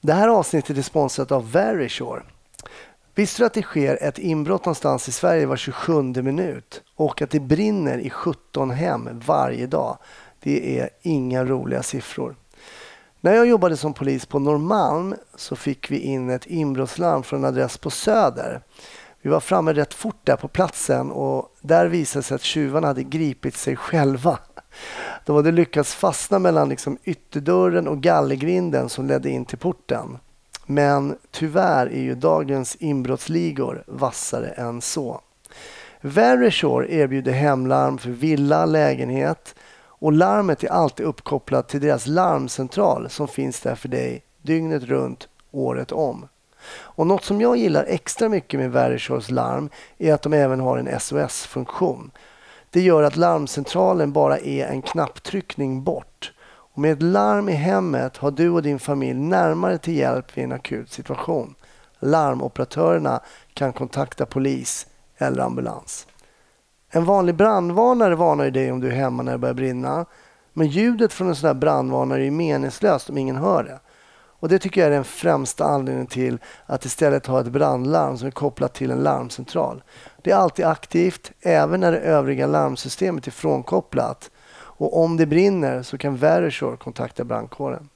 Det här avsnittet är sponsrat av Verisure. Visste du att det sker ett inbrott någonstans i Sverige var 27 minut och att det brinner i 17 hem varje dag? Det är inga roliga siffror. När jag jobbade som polis på Norrmalm så fick vi in ett inbrottslarm från en adress på Söder. Vi var framme rätt fort där på platsen och där visade sig att tjuvarna hade gripit sig själva. De hade lyckats fastna mellan liksom ytterdörren och gallergrinden som ledde in till porten. Men tyvärr är ju dagens inbrottsligor vassare än så. Verisure erbjuder hemlarm för villa, lägenhet och larmet är alltid uppkopplat till deras larmcentral som finns där för dig dygnet runt, året om. Och något som jag gillar extra mycket med Verisures larm är att de även har en SOS-funktion. Det gör att larmcentralen bara är en knapptryckning bort. Och med ett larm i hemmet har du och din familj närmare till hjälp vid en akut situation. Larmoperatörerna kan kontakta polis eller ambulans. En vanlig brandvarnare varnar ju dig om du är hemma när det börjar brinna. Men ljudet från en sån här brandvarnare är meningslöst om ingen hör det. Och Det tycker jag är den främsta anledningen till att istället ha ett brandlarm som är kopplat till en larmcentral. Det är alltid aktivt, även när det övriga larmsystemet är frånkopplat. Och om det brinner så kan Verisure kontakta brandkåren.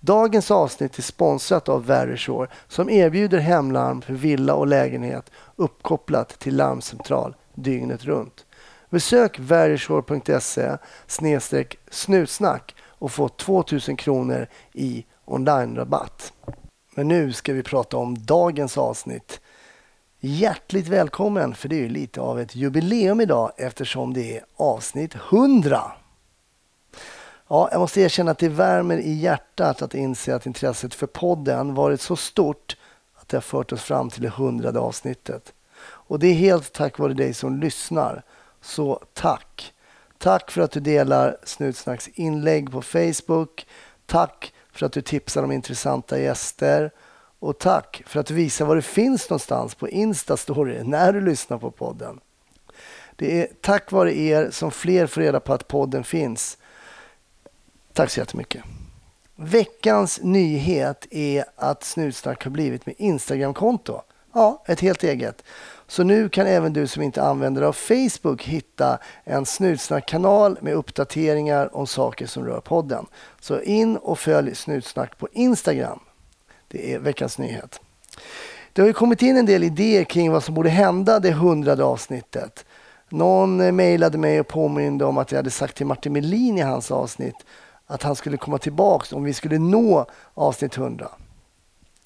Dagens avsnitt är sponsrat av Verisure som erbjuder hemlarm för villa och lägenhet uppkopplat till larmcentral dygnet runt. Besök verisure.se snutsnack och få 2000 kronor i online-rabatt. Men nu ska vi prata om dagens avsnitt. Hjärtligt välkommen, för det är ju lite av ett jubileum idag eftersom det är avsnitt 100. Ja, jag måste erkänna att det värmer i hjärtat att inse att intresset för podden varit så stort att det har fört oss fram till det hundrade avsnittet. Och det är helt tack vare dig som lyssnar. Så tack! Tack för att du delar Snutsnacks inlägg på Facebook. Tack för att du tipsar om intressanta gäster. Och tack för att du visar var du finns någonstans på Instastory när du lyssnar på podden. Det är tack vare er som fler får reda på att podden finns. Tack så jättemycket. Veckans nyhet är att Snutsnack har blivit med Instagramkonto. Ja, ett helt eget. Så nu kan även du som inte använder av Facebook hitta en Snutsnack-kanal med uppdateringar om saker som rör podden. Så in och följ Snutsnack på Instagram. Det är veckans nyhet. Det har ju kommit in en del idéer kring vad som borde hända det hundrade avsnittet. Någon mejlade mig och påminde om att jag hade sagt till Martin Melin i hans avsnitt att han skulle komma tillbaka om vi skulle nå avsnitt 100.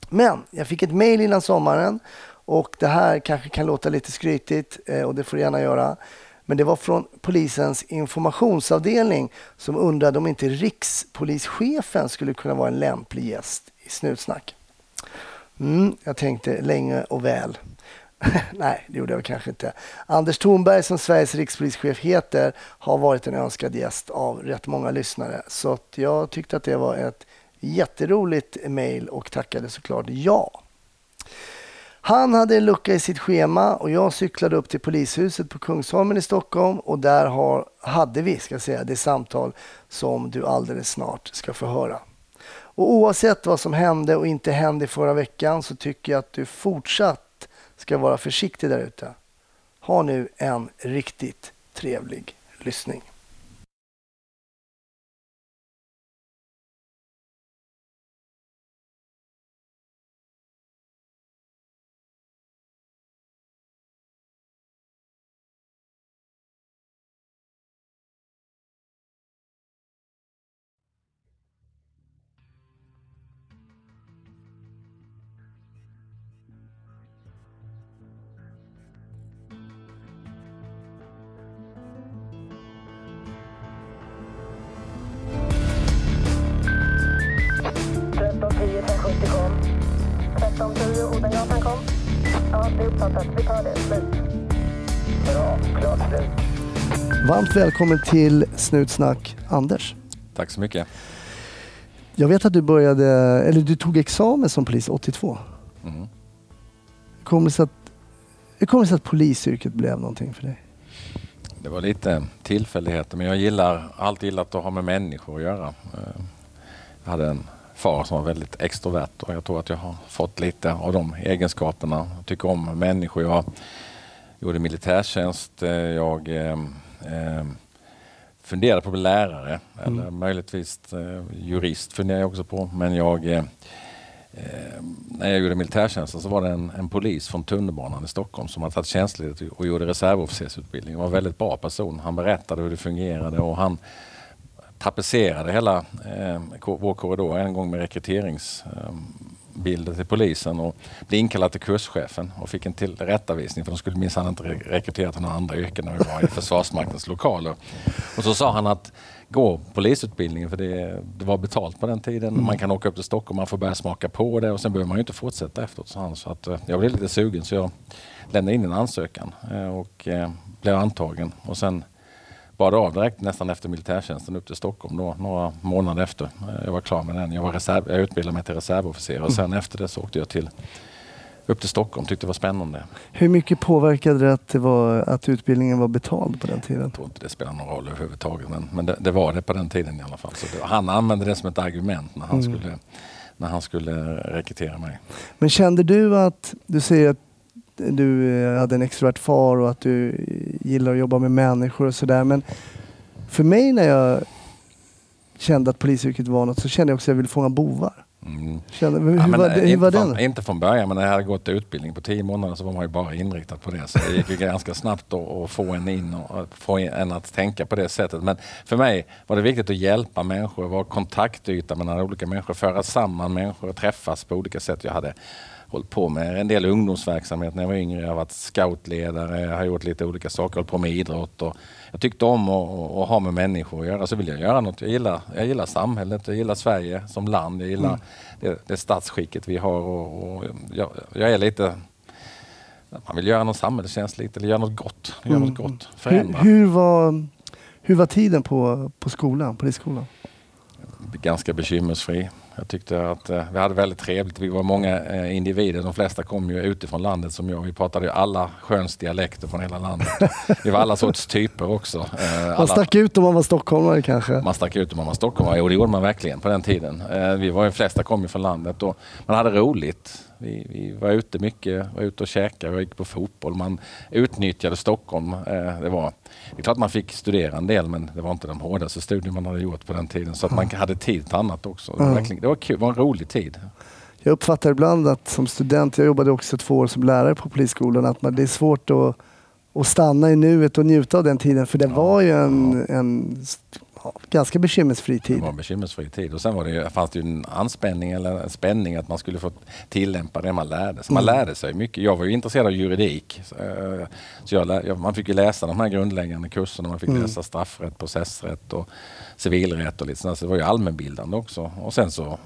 Men jag fick ett mejl innan sommaren och det här kanske kan låta lite skrytigt eh, och det får du gärna göra. Men det var från polisens informationsavdelning som undrade om inte rikspolischefen skulle kunna vara en lämplig gäst i Snutsnack. Mm, jag tänkte länge och väl. Nej, det gjorde jag kanske inte. Anders Thornberg som Sveriges rikspolischef heter har varit en önskad gäst av rätt många lyssnare. Så jag tyckte att det var ett jätteroligt mejl och tackade såklart ja. Han hade en lucka i sitt schema och jag cyklade upp till polishuset på Kungsholmen i Stockholm och där har, hade vi ska säga, det samtal som du alldeles snart ska få höra. Och oavsett vad som hände och inte hände förra veckan så tycker jag att du fortsatt ska vara försiktig där ute. Ha nu en riktigt trevlig lyssning. Varmt välkommen till Snutsnack, Anders. Tack så mycket. Jag vet att du började, eller du tog examen som polis 82. Mm. Hur kommer det sig att polisyrket blev någonting för dig? Det var lite tillfälligheter men jag gillar alltid gillat att ha med människor att göra. Eh, jag hade en far som var väldigt extrovert och jag tror att jag har fått lite av de egenskaperna. Jag tycker om människor. Jag gjorde militärtjänst. Eh, jag eh, funderade på att bli lärare eller Mm. möjligtvis eh, jurist funderade jag också på. Men jag, eh, eh, när jag gjorde militärtjänsten så var det en, en polis från tunnelbanan i Stockholm som hade tagit tjänstledigt och gjorde reservofficersutbildning. Han var en väldigt bra person. Han berättade hur det fungerade och han tapetserade hela eh, vår korridor en gång med rekryteringsbilder till polisen och blev inkallad till kurschefen och fick en tillrättavisning för de skulle minsann inte re- rekrytera till några andra yrken när vi var i Försvarsmaktens lokaler. Och så sa han att gå polisutbildningen för det, det var betalt på den tiden. Man kan åka upp till Stockholm, man får börja smaka på det och sen behöver man ju inte fortsätta efteråt. sa han. Så att, eh, jag blev lite sugen så jag lämnade in en ansökan eh, och eh, blev antagen. Och sen bad av direkt nästan efter militärtjänsten upp till Stockholm då, några månader efter jag var klar med den. Jag, var reserv, jag utbildade mig till reservofficer och sen efter det så åkte jag till, upp till Stockholm. Tyckte det var spännande. Hur mycket påverkade det att, det var, att utbildningen var betald på den tiden? Jag tror inte det spelar någon roll överhuvudtaget men, men det, det var det på den tiden i alla fall. Det, han använde det som ett argument när han, Mm. skulle, när han skulle rekrytera mig. Men kände du att, du säger att du eh, hade en extrovert far och att du gillar att jobba med människor och sådär. Men för mig när jag kände att polisyrket var något så kände jag också att jag ville fånga bovar. Mm. Kände, hur, Ja, var, hur inte, var från, den? inte från början, men när jag hade gått utbildning på tio månader så var man ju bara inriktad på det. Så det gick ju ganska snabbt att få en in och få en att tänka på det sättet. Men för mig var det viktigt att hjälpa människor, vara kontaktyta mellan olika människor, föra samman människor och träffas på olika sätt. Jag hade hållit på med en del ungdomsverksamhet när jag var yngre. Jag har varit scoutledare, jag har gjort lite olika saker, hållit på med idrott. Och jag tyckte om att, att, ha med människor att göra. Så vill jag göra något. Jag gillar, jag gillar samhället, jag gillar Sverige som land. Jag gillar det, det statsskicket vi har. Och, och jag, jag är lite... Man vill göra någon samhällstjänst lite, eller göra något gott. Göra Mm. något gott. Hur, Förändra. hur, var, hur var tiden på, på skolan, polisskolan? ganska bekymmersfri. Jag tyckte att eh, vi hade väldigt trevligt. Vi var många eh, individer. De flesta kom ju utifrån landet som jag. Vi pratade ju alla sköns dialekter från hela landet. Vi var alla sorts typer också. Eh, Man alla, stack ut om man var stockholmare kanske? man stack ut om man var stockholmare och det gjorde man verkligen på den tiden. Vi var, de flesta kom ju från landet och man hade roligt. Vi, vi var ute mycket, var ute och käkade, vi gick på fotboll. Man utnyttjade Stockholm. Eh, det, var, det är klart man fick studera en del men det var inte de hårdaste studier man hade gjort på den tiden. Så att man hade tid till annat också. Det var, Mm. verkligen, det var, kul, det var en rolig tid. Jag uppfattar ibland att som student, jag jobbade också två år som lärare på polisskolan, att man, det är svårt att, att stanna i nuet och njuta av den tiden. För det Ja, var ju en, en ja, ganska bekymmersfri Det tid. var en bekymmersfri tid. Och sen var det fanns det ju en anspänning eller en spänning att man skulle få tillämpa det man lärde sig. Man Mm. lärde sig mycket. Jag var ju intresserad av juridik. Så, eh, så jag, man fick ju läsa de här grundläggande kurserna. Man fick Mm. läsa straffrätt, processrätt och civilrätt och lite sådär. Så det var ju allmänbildande också. Och sen så,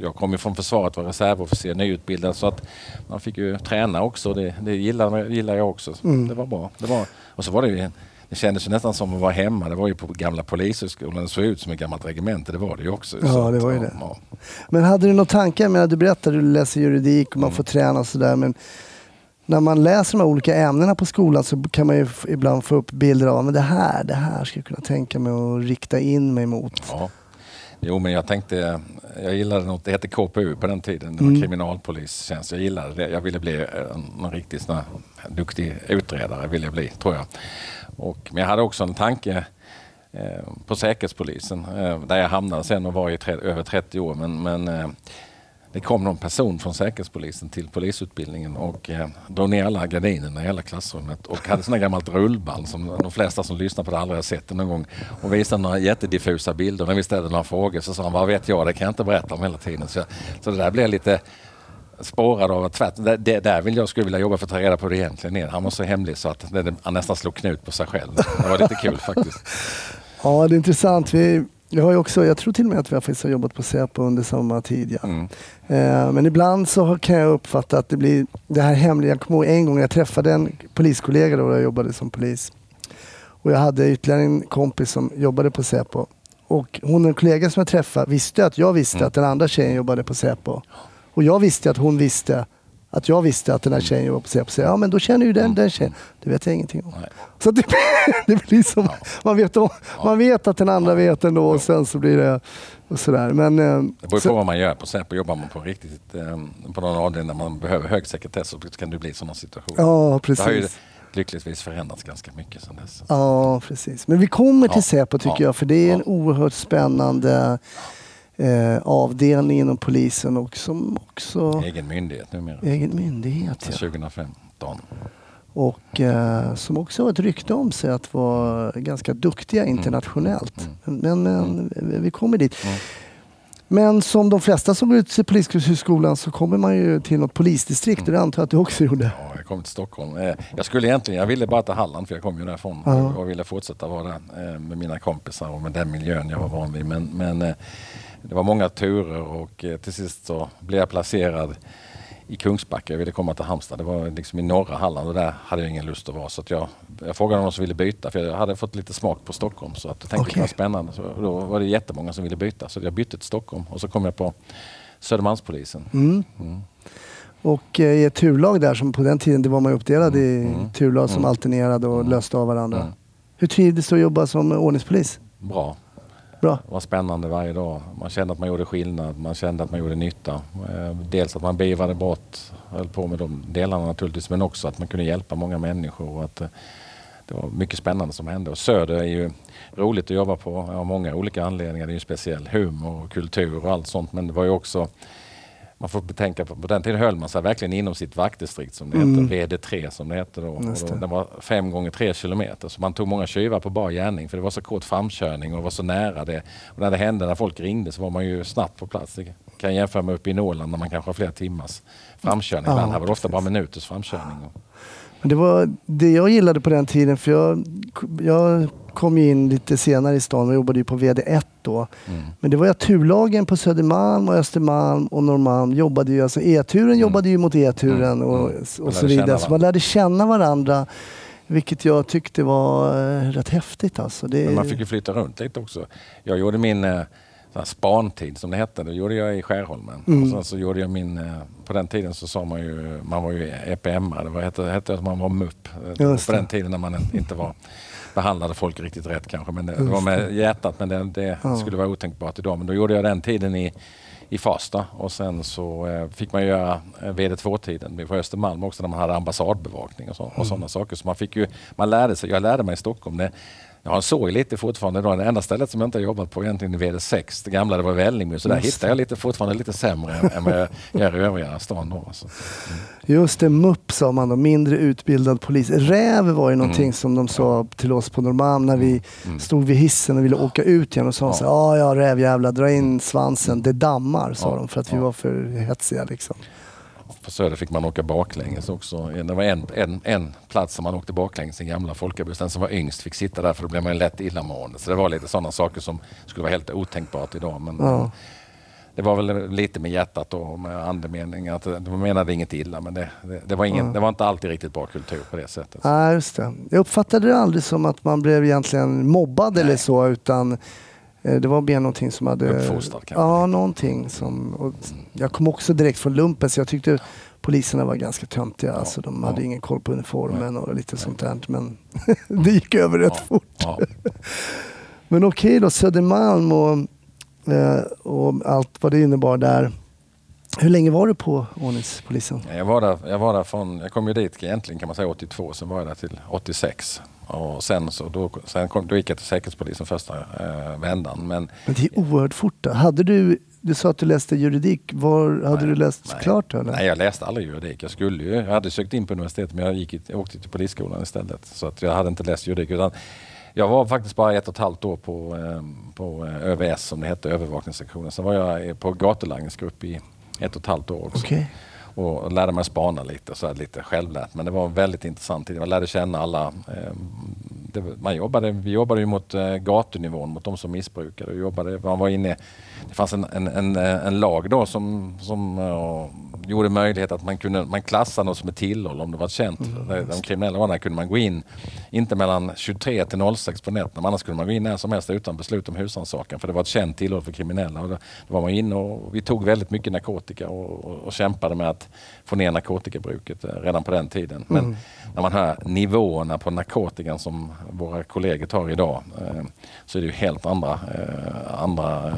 jag kom ju från försvaret, var reservofficer, nyutbildad. Så att man fick ju träna också. Det, det gillar, gillar jag också. Så Mm. Det var bra. Det var, och så var det ju det kändes ju nästan som att vara hemma. Det var ju på gamla polishögskolan. Det såg ut som ett gammalt regemente. Det var det ju också. Ja, Så det var ju det. ja. Men hade du några tankar? Jag menar, du berättade att du läser juridik och man Mm. får träna och sådär. Men när man läser de här olika ämnena på skolan så kan man ju ibland få upp bilder av men det här, det här ska jag kunna tänka mig att rikta in mig mot. Ja. Jo, men jag tänkte, jag gillade något, det hette KPU på den tiden, det var Mm. kriminalpolistjänst. Jag gillade det. Jag ville bli en, en riktigt sån duktig utredare, ville jag bli, tror jag. Och, men jag hade också en tanke eh, på Säkerhetspolisen, eh, där jag hamnade sen och var i tre, över 30 år. Men, men eh, det kom någon person från Säkerhetspolisen till polisutbildningen och eh, drog ner alla gardinerna i hela klassrummet och hade sådana gammalt rullband som de flesta som lyssnar på det aldrig har sett det någon gång och visade några jättediffusa bilder. När vi ställde några frågor så sa han, vad vet jag, det kan jag inte berätta om hela tiden. Så, så det där blev lite spårad av att tvärt, det, det, där vill jag skulle vilja jobba för att ta reda på hur det egentligen är. Han var så hemlig så att det, han nästan slog knut på sig själv. Det var lite kul faktiskt. Ja, det är intressant. Vi, jag, har också, jag tror till och med att vi har faktiskt har jobbat på Säpo under samma tid. Ja. Mm. Eh, men ibland så kan jag uppfatta att det blir det här hemliga. Jag kommer ihåg en gång jag träffade en poliskollega då jag jobbade som polis. Och jag hade ytterligare en kompis som jobbade på Säpo. Och hon, en kollega som jag träffade, visste att jag visste Mm. att den andra tjejen jobbade på Säpo. Och jag visste att hon visste att jag visste att den här tjejen jobbade på. Så, ja men då känner ju den, den tjejen. Det vet jag ingenting om. Nej. Så det, det blir som, man, vet om, man vet att den andra vet ändå och sen så blir det och sådär. Men, eh, Det beror på vad man gör. På Säpo jobbar man på riktigt eh, på någon avdelning där man behöver hög sekretess så kan det bli sådana situationer. Ja, Det har ju precis. lyckligtvis förändrats ganska mycket sedan dess. Ja, precis. Men vi kommer till Ja, Säpo tycker ja, jag, för det är en ja. oerhört spännande eh, avdelning inom polisen och som också Egen myndighet numera. egen myndighet. Ja. 2015. Och eh, som också har ett rykte om sig att vara ganska duktiga internationellt. Men, men vi kommer dit. Mm. Men som de flesta som går ut till Polishögskolan så kommer man ju till något polisdistrikt och det antar jag att du också gjorde. Ja, jag kom till Stockholm. Eh, Jag skulle egentligen, jag ville bara till Halland för jag kom ju därifrån Ja. och ville fortsätta vara där eh, med mina kompisar och med den miljön jag var van vid. Men, men eh, det var många turer och eh, till sist så blev jag placerad i Kungsbacka. Jag ville komma till Halmstad. Det var liksom i norra Halland och där hade jag ingen lust att vara. Så att jag, jag frågade någon som ville byta för jag hade fått lite smak på Stockholm. Så att jag tänkte Okej. det var spännande. Så då var det jättemånga som ville byta. Så jag bytte till Stockholm och så kom jag på Södermalmspolisen. Mm. Mm. Och eh, i ett turlag där, som på den tiden det var man uppdelad i Mm. turlag som Mm. alternerade och Mm. löste av varandra. Mm. Hur trivdes du att jobba som ordningspolis? Bra. Bra. Det var spännande varje dag. Man kände att man gjorde skillnad, man kände att man gjorde nytta. Eh, dels att man beivrade brott, höll på med de delarna naturligtvis, men också att man kunde hjälpa många människor. Och att eh, det var mycket spännande som hände. Och Söder är ju roligt att jobba på av många olika anledningar. Det är ju speciell humor och kultur och allt sånt. Men det var ju också man får betänka på, på den tiden höll man sig verkligen inom sitt vaktdistrikt som det Mm. hette, VD3 som det hette då. Det. det var fem gånger tre kilometer så man tog många tjuvar på bar gärning för det var så kort framkörning och det var så nära det. Och när det hände, när folk ringde så var man ju snabbt på plats. Det kan jag jämföra med uppe i Norrland när man kanske har flera timmars framkörning. Ja, Ibland här var det ofta bara minuters framkörning. Och, det var det jag gillade på den tiden, för jag, jag kom ju in lite senare i stan och jobbade ju på VD1 då. mm. Men det var ju att turlagen på Södermalm och Östermalm och Norrmalm jobbade ju, alltså E-turen jobbade ju mot E-turen Mm, och, mm. Och så vidare. Så man lärde känna varandra. Vilket jag tyckte var eh, rätt häftigt alltså. Det, Men man fick ju flytta runt lite också. Jag gjorde min eh, spantid som det hette. Det gjorde jag i Skärholmen. Mm. Och sen så gjorde jag min, eh, på den tiden så sa man ju, man var ju EPM, det var, hette, hette att man var MUP. På den tiden när man inte var behandlade folk riktigt rätt kanske. Men det, det var med hjärtat men det, det Ja. skulle vara otänkbart idag. Men då gjorde jag den tiden i i Farsta och sen så eh, fick man göra eh, VD2-tiden på Östermalm också när man hade ambassadbevakning och, så, och sådana saker. Så man fick ju, man lärde sig, jag lärde mig i Stockholm. Det, jag har en sorg lite fortfarande idag. Det enda stället som jag inte har jobbat på egentligen är VD6. Det gamla det var Vällingby. Så där Just hittar jag lite, fortfarande lite sämre än- vad jag gör i övriga stan då. Så. Just det, MUP sa man då, mindre utbildad polis. Räv var ju någonting Mm. som de sa till oss på Norrmalm när vi Mm. stod vid hissen och ville åka ut igen och sa Ja. så här, ja rävjävlar, dra in svansen, det dammar sa Ja. de för att vi var för hetsiga liksom. På Söder fick man åka baklänges också. Det var en, en, en plats som man åkte baklänges, den gamla folkabussen. Den som var yngst fick sitta där för då blev man lätt illamående. Så det var lite sådana saker som skulle vara helt otänkbart idag. Men Ja. det var väl lite med hjärtat och med andemening. Att de menade inget illa men det, det, det, var ingen, Ja. det var inte alltid riktigt bra kultur på det sättet. Nej, just det. Jag uppfattade det aldrig som att man blev egentligen mobbad eller Nej. så utan eh, det var mer någonting som hade... Uppfostrad kanske. Ja, någonting som... Jag kom också direkt från lumpen så jag tyckte poliserna var ganska töntiga. Alltså, de hade ja. ingen koll på uniformen och lite sånt där. Men det gick över rätt Ja, fort. ja. Men okej då, Södermalm och, eh, och allt vad det innebar där. Hur länge var du på ordningspolisen? Jag var, där, jag var där från, jag kom ju dit egentligen kan man säga 82, sen var jag där till 86. Och sen så då, sen kom, då gick jag till Säkerhetspolisen första eh, vändan. Men Men det är oerhört fort. Hade du, du sa att du läste juridik. Var, hade Nej, du läst nej. klart? Eller? Nej, jag läste aldrig juridik. Jag, skulle ju, jag hade sökt in på universitetet men jag, gick, jag åkte till polisskolan istället. Så att jag hade inte läst juridik. Utan jag var faktiskt bara ett och ett halvt år på, eh, på eh, ÖVS som det hette, övervakningssektionen. Sen var jag eh, på gatulangningsgrupp i ett och ett halvt år också. Okej. Och lärde mig spana lite, så här, lite självlärt. Men det var väldigt intressant jag Man lärde känna alla. Ehm, det, man jobbade, vi jobbade ju mot eh, gatunivån, mot de som missbrukade. Vi jobbade, man var inne, det fanns en, en, en, eh, en lag då som, som eh, gjorde möjlighet att man kunde man klassade något som ett tillhåll om det var känt. Mm, de kriminella var där kunde man gå in, inte mellan 23 till 06 på nätterna, annars kunde man gå in när som helst utan beslut om husrannsakan för det var ett känt tillhåll för kriminella. Och då, då var man inne och vi tog väldigt mycket narkotika och, och, och kämpade med att få ner narkotikabruket eh, redan på den tiden. Men mm. när man hör nivåerna på narkotikan som våra kollegor tar idag eh, så är det ju helt andra, eh, andra eh,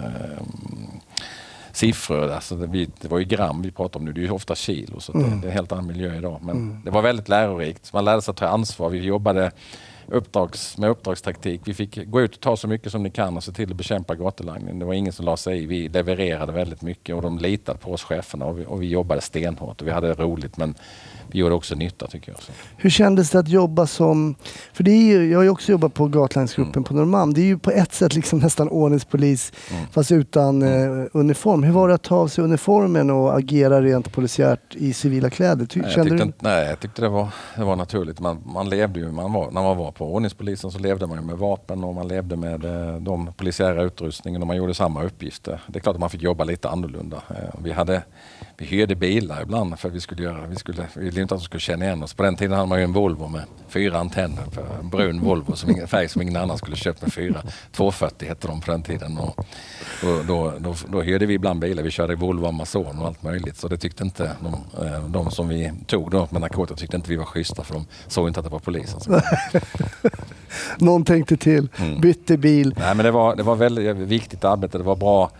siffror. Alltså det, det var ju gram vi pratade om nu, det är ju ofta kilo. Så mm. det, det, är en helt annan miljö idag. Men mm. det var väldigt lärorikt. Man lärde sig att ta ansvar. Vi jobbade uppdrags, med uppdragstaktik. Vi fick gå ut och ta så mycket som ni kan och se till att bekämpa gatulangning. Det var ingen som la sig i. Vi levererade väldigt mycket och de litade på oss cheferna och vi, och vi jobbade stenhårt och vi hade roligt men vi gjorde också nytta tycker jag. Så. Hur kändes det att jobba som, för det är ju, jag har ju också jobbat på gatulangningsgruppen mm. på Norrmalm. Det är ju på ett sätt liksom nästan ordningspolis mm. fast utan mm. eh, uniform. Hur var det att ta av sig uniformen och agera rent polisiärt i civila kläder? Ty, nej, jag tyckte, du... nej, jag tyckte det var, det var naturligt. Man, man levde ju, man var, när man var på ordningspolisen så levde man ju med vapen och man levde med eh, de polisiära utrustningen och man gjorde samma uppgifter. Det är klart att man fick jobba lite annorlunda. Eh, vi hade vi hyrde bilar ibland för att vi skulle göra, vi, skulle, vi ville inte att de skulle känna igen oss. På den tiden hade man ju en Volvo med fyra antenner, en brun Volvo, som ingen, färg som ingen annan skulle köpt med fyra. 240 hette de på den tiden. Och då, då, då, då hyrde vi ibland bilar, vi körde Volvo Amazon och allt möjligt. Så det tyckte inte de, eh, de som vi tog då med narkotika tyckte inte vi var schyssta för de såg inte att det var polisen. Någon tänkte till, mm. bytte bil. Nej men det var, det var väldigt viktigt arbete, det var bra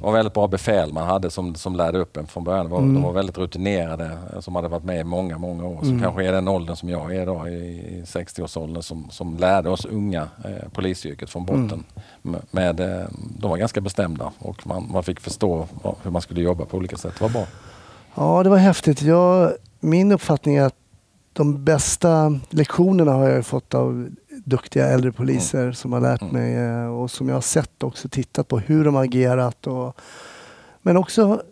var väldigt bra befäl man hade som, som lärde upp en från början. De var, mm. de var väldigt rutinerade som hade varit med i många, många år. Som mm. kanske är den åldern som jag är idag i 60-årsåldern som, som lärde oss unga eh, polisyrket från botten. Mm. Med, eh, de var ganska bestämda och man, man fick förstå hur man skulle jobba på olika sätt. Det var bra. Ja, det var häftigt. Jag, min uppfattning är att de bästa lektionerna har jag fått av duktiga äldre poliser mm. som har lärt mm. mig eh, och som jag har sett också tittat på hur de har agerat. Och, men också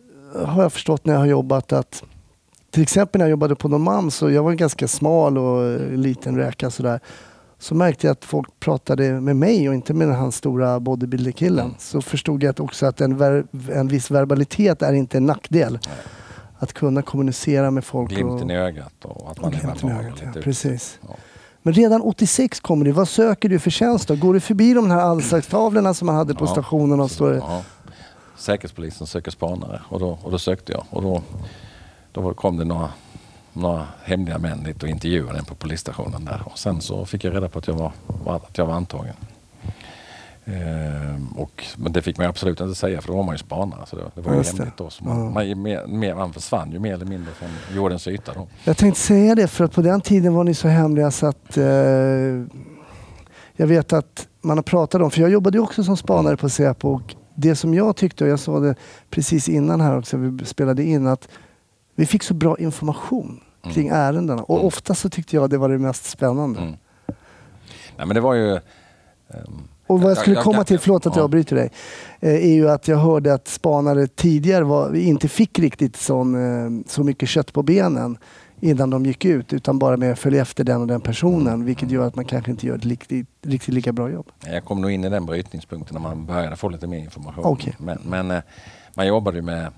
har jag förstått när jag har jobbat att till exempel när jag jobbade på Norrmalm så jag var ganska smal och eh, liten räka sådär. Så märkte jag att folk pratade med mig och inte med den här stora bodybuilder-killen. Mm. Så förstod jag också att en, en viss verbalitet är inte en nackdel. Nej. Att kunna kommunicera med folk. Glimten och, i ögat och att man är verbal. Ja, precis. Ja. Men redan 86 kommer du. Vad söker du för tjänst då? Går du förbi de här allslagstavlorna som man hade på ja, stationen? Och står ja. Säkerhetspolisen söker spanare och då, och då sökte jag. Och då, då kom det några, några hemliga män dit och intervjuade en på polisstationen där. Och sen så fick jag reda på att jag var, att jag var antagen. Ehm, och, men det fick man absolut inte säga för då var man ju spanare. Så det, det var ju hemligt då. Så man, ja. man, mer, man försvann ju mer eller mindre från jordens yta. Då. Jag tänkte säga det för att på den tiden var ni så hemliga så att eh, jag vet att man har pratat om, för jag jobbade ju också som spanare på Säpo och det som jag tyckte, och jag sa det precis innan här också, vi spelade in, att vi fick så bra information mm. kring ärendena och mm. ofta så tyckte jag det var det mest spännande. Mm. Nej men det var ju um, och vad jag skulle komma till, förlåt att jag avbryter dig, eh, är ju att jag hörde att spanare tidigare var, inte fick riktigt sån, eh, så mycket kött på benen innan de gick ut utan bara med att följa efter den och den personen vilket gör att man kanske inte gör ett riktigt, riktigt lika bra jobb. Jag kom nog in i den brytningspunkten när man började få lite mer information. Okay. Men, men eh, man jobbade ju med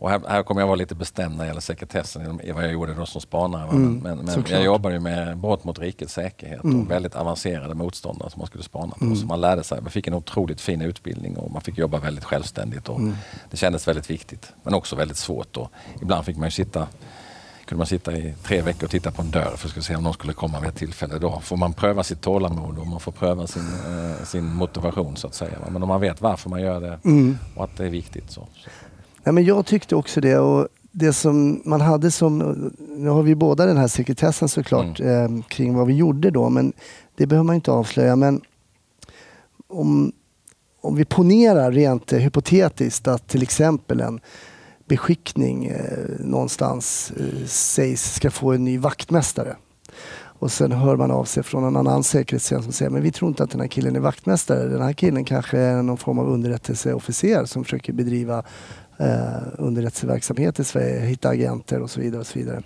och här, här kommer jag vara lite bestämd när det gäller sekretessen i vad jag gjorde då som spanare. Mm, men, men jag jobbade ju med brott mot rikets säkerhet mm. och väldigt avancerade motståndare som man skulle spana på. Mm. Så man lärde sig, man fick en otroligt fin utbildning och man fick jobba väldigt självständigt. Och mm. Det kändes väldigt viktigt men också väldigt svårt. Och ibland fick man sitta kunde man sitta i tre veckor och titta på en dörr för att se om någon skulle komma vid ett tillfälle. Då får man pröva sitt tålamod och man får pröva sin, eh, sin motivation så att säga. Men om man vet varför man gör det mm. och att det är viktigt så. så. Nej, men jag tyckte också det. Och det som man hade som, nu har vi båda den här sekretessen såklart mm. eh, kring vad vi gjorde då, men det behöver man inte avslöja. Men om, om vi ponerar rent eh, hypotetiskt att till exempel en beskickning eh, någonstans eh, sägs ska få en ny vaktmästare. Och sen hör man av sig från en annan säkerhetstjänst som säger men vi tror inte att den här killen är vaktmästare. Den här killen kanske är någon form av underrättelseofficer som försöker bedriva eh, underrättelseverksamhet i Sverige, hitta agenter och så vidare. Och så vidare.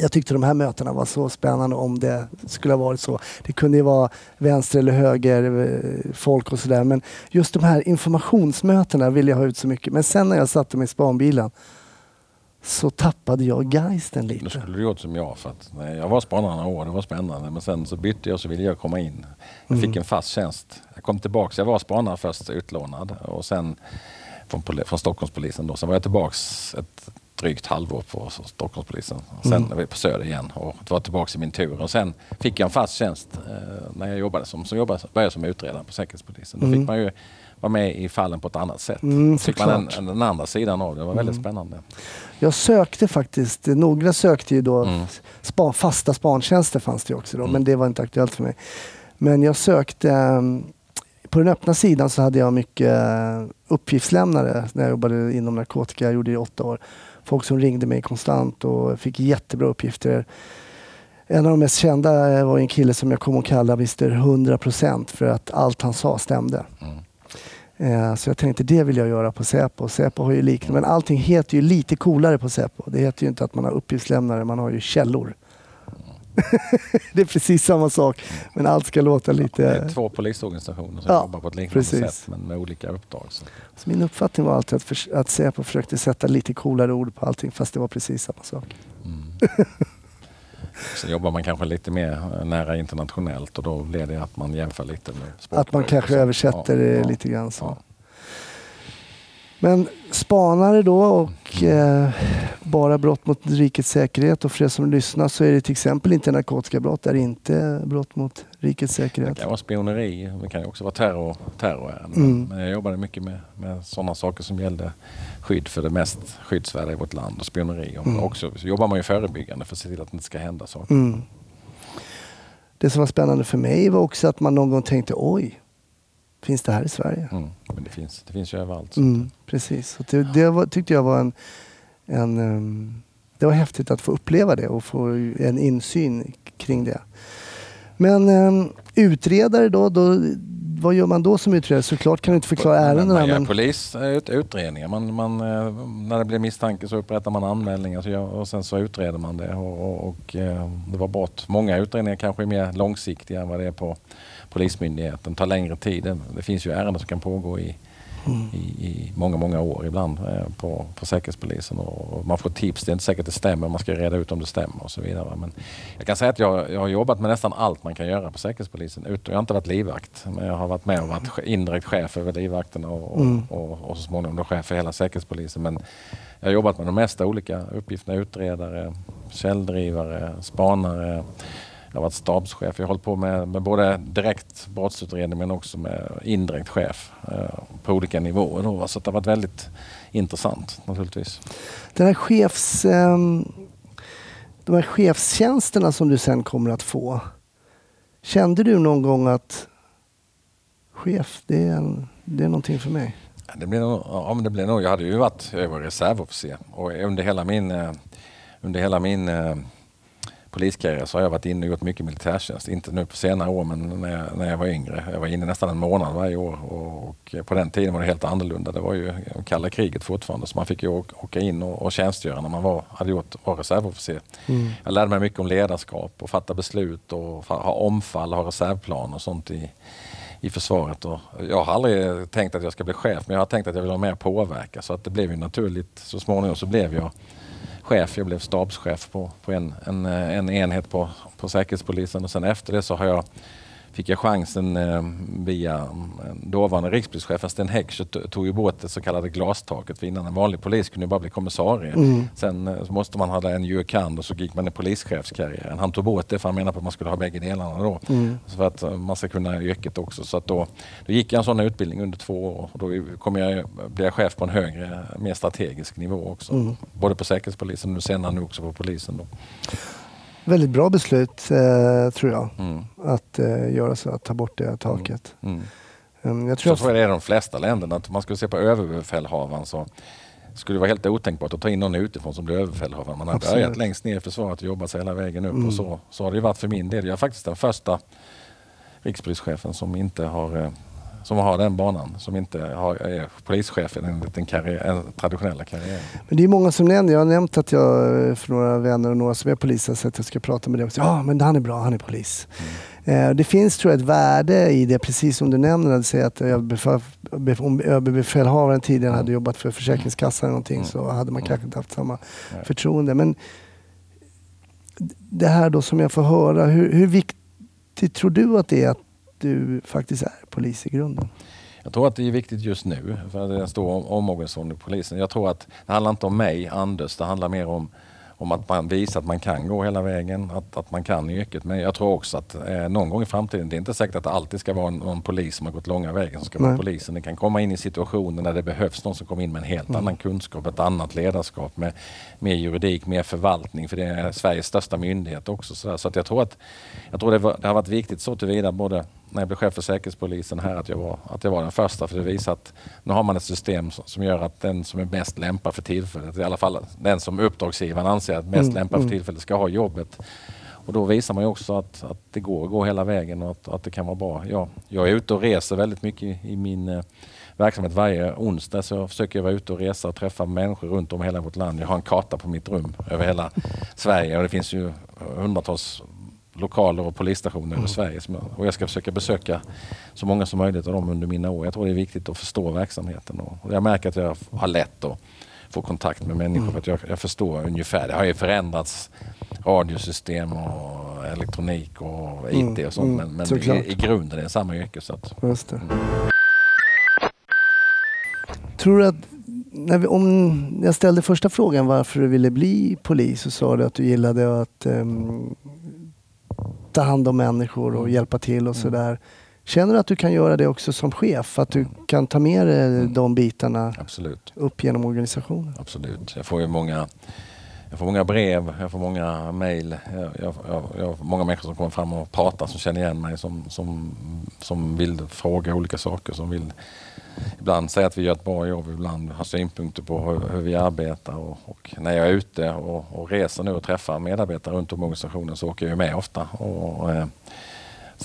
Jag tyckte de här mötena var så spännande om det skulle ha varit så. Det kunde ju vara vänster eller höger eh, folk och sådär. Men just de här informationsmötena ville jag ha ut så mycket. Men sen när jag satte mig i spanbilen så tappade jag geisten Då lite. skulle du gjort som jag. För att, nej, jag var spanare några år, det var spännande. Men sen så bytte jag så ville jag komma in. Jag fick en fast tjänst. Jag kom tillbaka, jag var spanare först utlånad och sen från, från Stockholmspolisen. Då. Sen var jag tillbaks ett drygt halvår på Stockholmspolisen. Sen var vi på Söder igen och var tillbaks i min tur. Och sen fick jag en fast tjänst eh, när jag jobbade som, som jobbade, började som utredare på Säkerhetspolisen. Då fick man ju vara med i fallen på ett annat sätt. Mm, fick man den, den andra sidan av det. Det var väldigt spännande. Jag sökte faktiskt, några sökte ju då, Mm. spa, fasta spantjänster fanns det också då, men det var inte aktuellt för mig. Men jag sökte, ehm, på den öppna sidan så hade jag mycket eh, uppgiftslämnare när jag jobbade inom narkotika, jag gjorde det i åtta år. Folk som ringde mig konstant och fick jättebra uppgifter. En av de mest kända var en kille som jag kom att kalla Mr 100% för att allt han sa stämde. Mm. Eh, Så jag tänkte det vill jag göra på Säpo. Säpo har ju liknande, men allting heter ju lite coolare på Säpo. Det heter ju inte att man har uppgiftslämnare, man har ju källor. det är precis samma sak, men allt ska låta Det är lite... två polisorganisationer som Ja, jobbar på ett liknande precis. sätt men med olika uppdrag. Så. Så min uppfattning var alltid att, förs- att Säpo försökte sätta lite coolare ord på allting, fast det var precis samma sak. Sen jobbar man kanske lite mer nära internationellt och då blir det att man jämför lite med språkbruk Att man kanske så. översätter Ja, ja, lite grann så. Men spanare då och eh, bara brott mot rikets säkerhet och för er som lyssnar så är det till exempel inte narkotikabrott, det är inte brott mot rikets Det säkerhet. kan vara spioneri, det kan också vara terror, terrorärenden. Mm. Men jag jobbade mycket med, med sådana saker som gällde skydd för det mest skyddsvärda i vårt land och spioneri. Och Mm. också, så jobbar man ju förebyggande för att se till att det inte ska hända saker. Mm. Det som var spännande för mig var också att man någon gång tänkte oj, finns det här i Sverige? Mm. Men det finns, det finns ju överallt. Mm, precis. Så det det var, tyckte jag var en, en ehm, det var häftigt att få uppleva det och få en insyn kring det. Men ehm, utredare då, då, vad gör man då som utredare? Såklart kan du inte förklara ärendena. Man gör Men, polis, eh. Man, man, eh, när det blir misstanke så upprättar man anmälningar och sen så utreder man det. Och, och, och eh, det var brott. Många utredningar kanske är mer långsiktiga än vad det är på Polismyndigheten. tar längre tid. Det, finns ju ärenden som kan pågå i, Mm. i, i många, många år ibland eh, på, på Säkerhetspolisen. Och, man får tips. Det är inte säkert det stämmer. Man ska reda ut om det stämmer och så vidare. Men jag kan säga att jag, jag har jobbat med nästan allt man kan göra på Säkerhetspolisen. Jag har inte varit livvakt, men jag har varit med och varit indirekt chef över livvakterna och, och, Mm. och, och så småningom då chef för hela Säkerhetspolisen. Men jag har jobbat med de mesta olika uppgifterna. Utredare, källdrivare, spanare. Jag har varit stabschef. Jag har hållit på med, med både direkt brottsutredning men också med indirekt chef eh, på olika nivåer. Då. Så det har varit väldigt intressant naturligtvis. den här chefs, ehm, de här chefstjänsterna som du sen kommer att få. Kände du någon gång att chef, det är, en, det är någonting för mig? Det blir nog, ja, men det blir nog, jag hade ju varit jag var reservofficer och under hela min, eh, under hela min eh, poliskarriär så har jag varit inne och gjort mycket militärtjänst. Inte nu på senare år men när jag, när jag var yngre. Jag var inne nästan en månad varje år och, och på den tiden var det helt annorlunda. Det var ju kalla kriget fortfarande så man fick ju åka, in och, och tjänstgöra när man var, hade gjort, var reservofficer. Mm. Jag lärde mig mycket om ledarskap och fatta beslut och ha omfall, ha reservplan och sånt i, i försvaret. Och jag har aldrig tänkt att jag ska bli chef men jag har tänkt att jag vill ha mer påverka så att det blev ju naturligt. Så småningom så blev jag chef. Jag blev stabschef på, på en, en, eh, en enhet på, på Säkerhetspolisen och sen efter det så har jag fick jag chansen eh, via mm, dåvarande rikspolischefen Sten Heckscher to- tog ju bort det så kallade glastaket. För innan en vanlig polis kunde ju bara bli kommissarie. Mm. Sen eh, måste man ha en jurkand och så gick man i polischefskarriären. Han tog bort det för han menade på att man skulle ha bägge delarna då. Mm. Så för att eh, man ska kunna yrket också. Så att då, då gick jag en sån utbildning under två år och då kom jag, blev jag chef på en högre, mer strategisk nivå också. Mm. Både på Säkerhetspolisen och senare nu också på polisen. Då. Väldigt bra beslut eh, tror jag. Mm. Att eh, göra så, att ta bort det taket. Mm. Um, jag Så tror tror jag det är i de flesta länderna. Att om man skulle se på överbefälhavaren så skulle det vara helt otänkbart att ta in någon utifrån som blir överbefälhavare. Man har Absolut. börjat längst ner i försvaret och jobbat sig hela vägen upp. Mm. Och så, så har det varit för min del. Jag är faktiskt den första rikspolischefen som inte har eh, som har den banan, som inte har, är polischef enligt den karriär, en traditionella karriären. Men det är många som nämner, jag har nämnt att jag eh, för några vänner och några som är poliser så att jag ska prata med också. Ja, men han är bra, han är polis. Eh, Det finns tror jag ett värde i det, precis som du nämner, att säga att överbefälhavaren tidigare hade jobbat för Försäkringskassan eller någonting så hade man kanske inte haft samma förtroende. Men det här då som jag får höra, hur, hur viktigt tror du att det är att du faktiskt är polis i grunden? Jag tror att det är viktigt just nu, för det är en stor om- omorganisation i polisen. Jag tror att det handlar inte om mig, Anders, det handlar mer om, om att man visar att man kan gå hela vägen, att, att man kan yrket. Men jag tror också att eh, någon gång i framtiden, det är inte säkert att det alltid ska vara någon polis som har gått långa vägen som ska vara Nej. polisen. Det kan komma in i situationer när det behövs någon som kommer in med en helt annan kunskap, ett annat ledarskap med mer juridik, mer förvaltning, för det är Sveriges största myndighet också. Så, så att jag tror att jag tror det, var, det har varit viktigt så tillvida både när jag blev chef för Säkerhetspolisen här att jag, var, att jag var den första. För det visar att nu har man ett system som, som gör att den som är bäst lämpad för tillfället, i alla fall den som uppdragsgivaren anser att mest Mm, lämpad för mm. tillfället ska ha jobbet. Och då visar man ju också att, att det går att gå hela vägen och att, att det kan vara bra. Ja, jag är ute och reser väldigt mycket i, i min eh, verksamhet varje onsdag så jag försöker vara ute och resa och träffa människor runt om i hela vårt land. Jag har en karta på mitt rum över hela Sverige och det finns ju hundratals lokaler och polisstationer över Sverige. Och jag ska försöka besöka så många som möjligt av dem under mina år. Jag tror det är viktigt att förstå verksamheten. Och jag märker att jag har lätt att få kontakt med människor för att jag, jag förstår ungefär. Det har ju förändrats radiosystem och elektronik och IT och sånt. mm, men men såklart. i, i grunden är det samma yrke. Så att, det. Tror du att, när vi, om jag ställde första frågan varför du ville bli polis så sa du att du gillade att ehm, ta hand om människor och hjälpa till och sådär. Känner du att du kan göra det också som chef? Att du kan ta med dig de bitarna absolut. upp genom organisationen? Absolut. Jag får ju många, jag får många brev, jag får många mejl. Jag, jag, jag, jag har många människor som kommer fram och pratar som känner igen mig som, som, som vill fråga olika saker. Som vill ibland säga att vi gör ett bra jobb, ibland har synpunkter på hur, hur vi arbetar. Och, och när jag är ute och, och reser nu och träffar medarbetare runt om i organisationen så åker jag med ofta. Och, eh,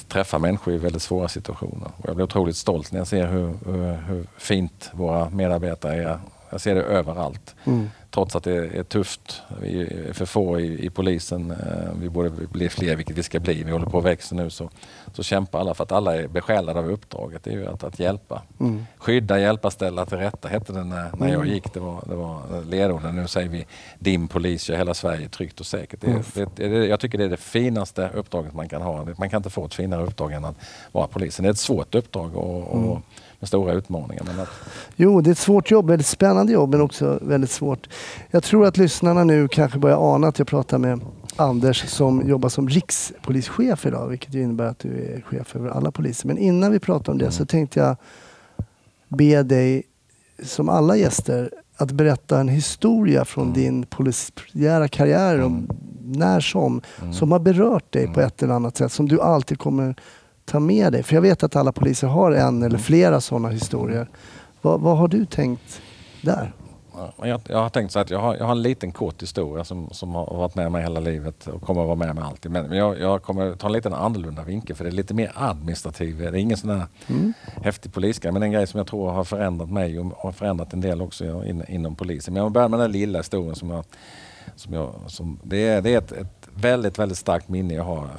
träffar människor i väldigt svåra situationer. Och jag blir otroligt stolt när jag ser hur, hur, hur fint våra medarbetare är. Jag ser det överallt. Mm. Trots att det är tufft. Vi är för få i, i polisen. Eh, Vi borde bli fler, vilket vi ska bli. Vi håller på att växa nu. Så, så kämpar alla för att alla är besjälade av uppdraget. Det är ju att, att hjälpa. Mm. Skydda, hjälpa, ställa till rätta hette det när, när jag gick. Det var, det var ledorden. Nu säger vi din polis gör hela Sverige tryggt och säkert. Det, det, det, det, jag tycker det är det finaste uppdraget man kan ha. Man kan inte få ett finare uppdrag än att vara polisen. Det är ett svårt uppdrag och, och med stora utmaningar. Men att, Jo, det är ett svårt jobb, väldigt spännande jobb men också väldigt svårt. Jag tror att lyssnarna nu kanske börjar ana att jag pratar med Anders som jobbar som rikspolischef idag, vilket innebär att du är chef över alla poliser. Men innan vi pratar om det så tänkte jag be dig, som alla gäster, att berätta en historia från din polisiära karriär, om när som, som har berört dig på ett eller annat sätt, som du alltid kommer ta med dig. För jag vet att alla poliser har en eller flera sådana historier. Vad, vad har du tänkt där? Ja, Jag, jag har tänkt så att jag har, jag har en liten kort historia som, som har varit med mig hela livet och kommer att vara med mig alltid. Men men jag, jag kommer ta en lite annorlunda vinkel för det är lite mer administrativ. Det är ingen sån där häftig polisgrej men en grej som jag tror har förändrat mig och har förändrat en del också in, inom polisen. Men jag börjar med den lilla historien som jag som jag, som, det är, det är ett, ett väldigt, väldigt starkt minne jag har.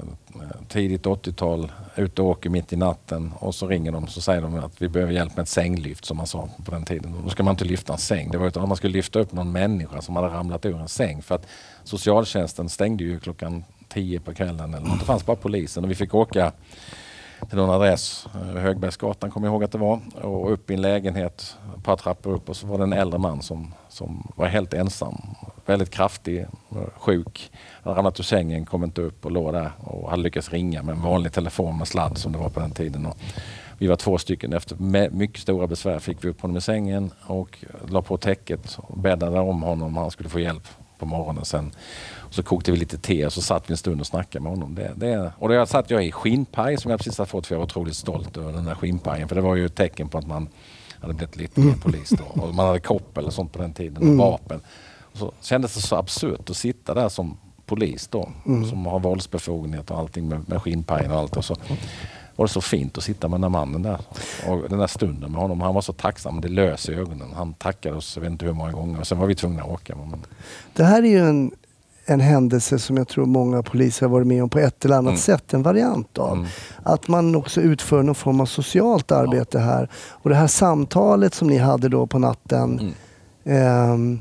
Tidigt 80-tal, ute och åker mitt i natten och så ringer de så säger de att vi behöver hjälp med ett sänglyft som man sa på den tiden. Då ska man inte lyfta en säng. Det var utan man skulle lyfta upp någon människa som hade ramlat ur en säng. För att socialtjänsten stängde ju klockan 10 på kvällen. Eller något. Det fanns bara polisen och vi fick åka till någon adress, eh, Högbergsgatan kommer jag ihåg att det var, och upp i en lägenhet, ett par trappor upp och så var det en äldre man som, som var helt ensam. Väldigt kraftig, eh, sjuk. Hade ramlat ur sängen, kom inte upp och låg där och hade lyckats ringa med en vanlig telefon med sladd som det var på den tiden. Och vi var två stycken. Efter mycket stora besvär fick vi upp honom i sängen och la på täcket och bäddade om honom. Han skulle få hjälp på morgonen sen. Så kokte vi lite te och så satt vi en stund och snackade med honom. Det, det, och då satt jag i skinnpaj som jag precis hade fått för jag var otroligt stolt över den där skinnpajen. För det var ju ett tecken på att man hade blivit lite mer polis då. Och man hade koppel och sånt på den tiden och vapen. Och så kändes det så absurt att sitta där som polis då. Som har våldsbefogenhet och allting med, med skinnpajen och allt. Och så var det så fint att sitta med den där mannen där. Och den där stunden med honom. Han var så tacksam. Det lös i ögonen. Han tackade oss jag vet inte hur många gånger. Och sen var vi tvungna att åka. Det här är ju en, en händelse som jag tror många poliser har varit med om på ett eller annat Mm. sätt, en variant av. Mm. Att man också utför någon form av socialt arbete här. Och det här samtalet som ni hade då på natten. Mm.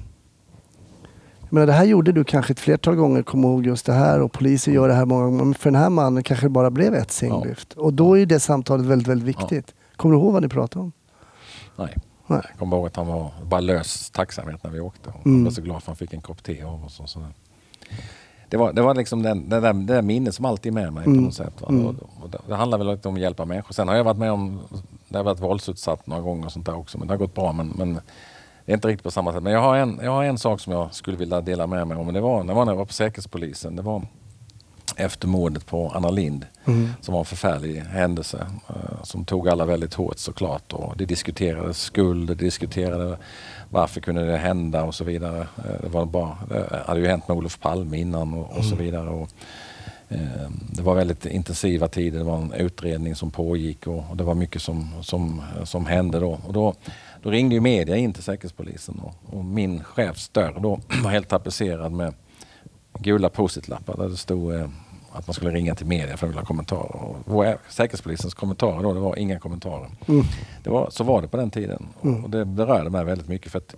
jag menar, det här gjorde du kanske ett flertal gånger, kom ihåg just det här och poliser gör det här många gånger. Men för den här mannen kanske det bara blev ett sänglyft. Och då är det samtalet väldigt, väldigt viktigt. Kommer du ihåg vad ni pratade om? Nej. Nej. Jag kommer ihåg att han var bara lös tacksamhet när vi åkte. Mm. Han var så glad för att han fick en kopp te av oss. Och sådär. Det var, det var liksom den, det, där, det där minnet som alltid är med mig Mm. på något sätt. Mm. Och, och det, det handlar väl lite om att hjälpa människor. Sen har jag varit med om, det har varit våldsutsatt några gånger och sånt där också. Men det har gått bra. Men, men det är inte riktigt på samma sätt. Men jag har, en, jag har en sak som jag skulle vilja dela med mig om. Det var, det var när jag var på Säkerhetspolisen. Det var efter mordet på Anna Lind Mm. som var en förfärlig händelse eh, som tog alla väldigt hårt såklart. Och det diskuterades skuld, det diskuterade varför kunde det hända och så vidare. Eh, det, var bara, det hade ju hänt med Olof Palme innan och, och så vidare. Och, eh, det var väldigt intensiva tider, det var en utredning som pågick och, och det var mycket som, som, som hände då. Och då, då ringde ju media in till Säkerhetspolisen och, och min chefs dörr då var helt tapetserad med gula post-it-lappar där det stod eh, att man skulle ringa till media för att vilja ha kommentarer. Och vår, Säkerhetspolisens kommentarer då, det var inga kommentarer. Mm. Det var, så var det på den tiden. Mm. Och det berörde mig väldigt mycket. för att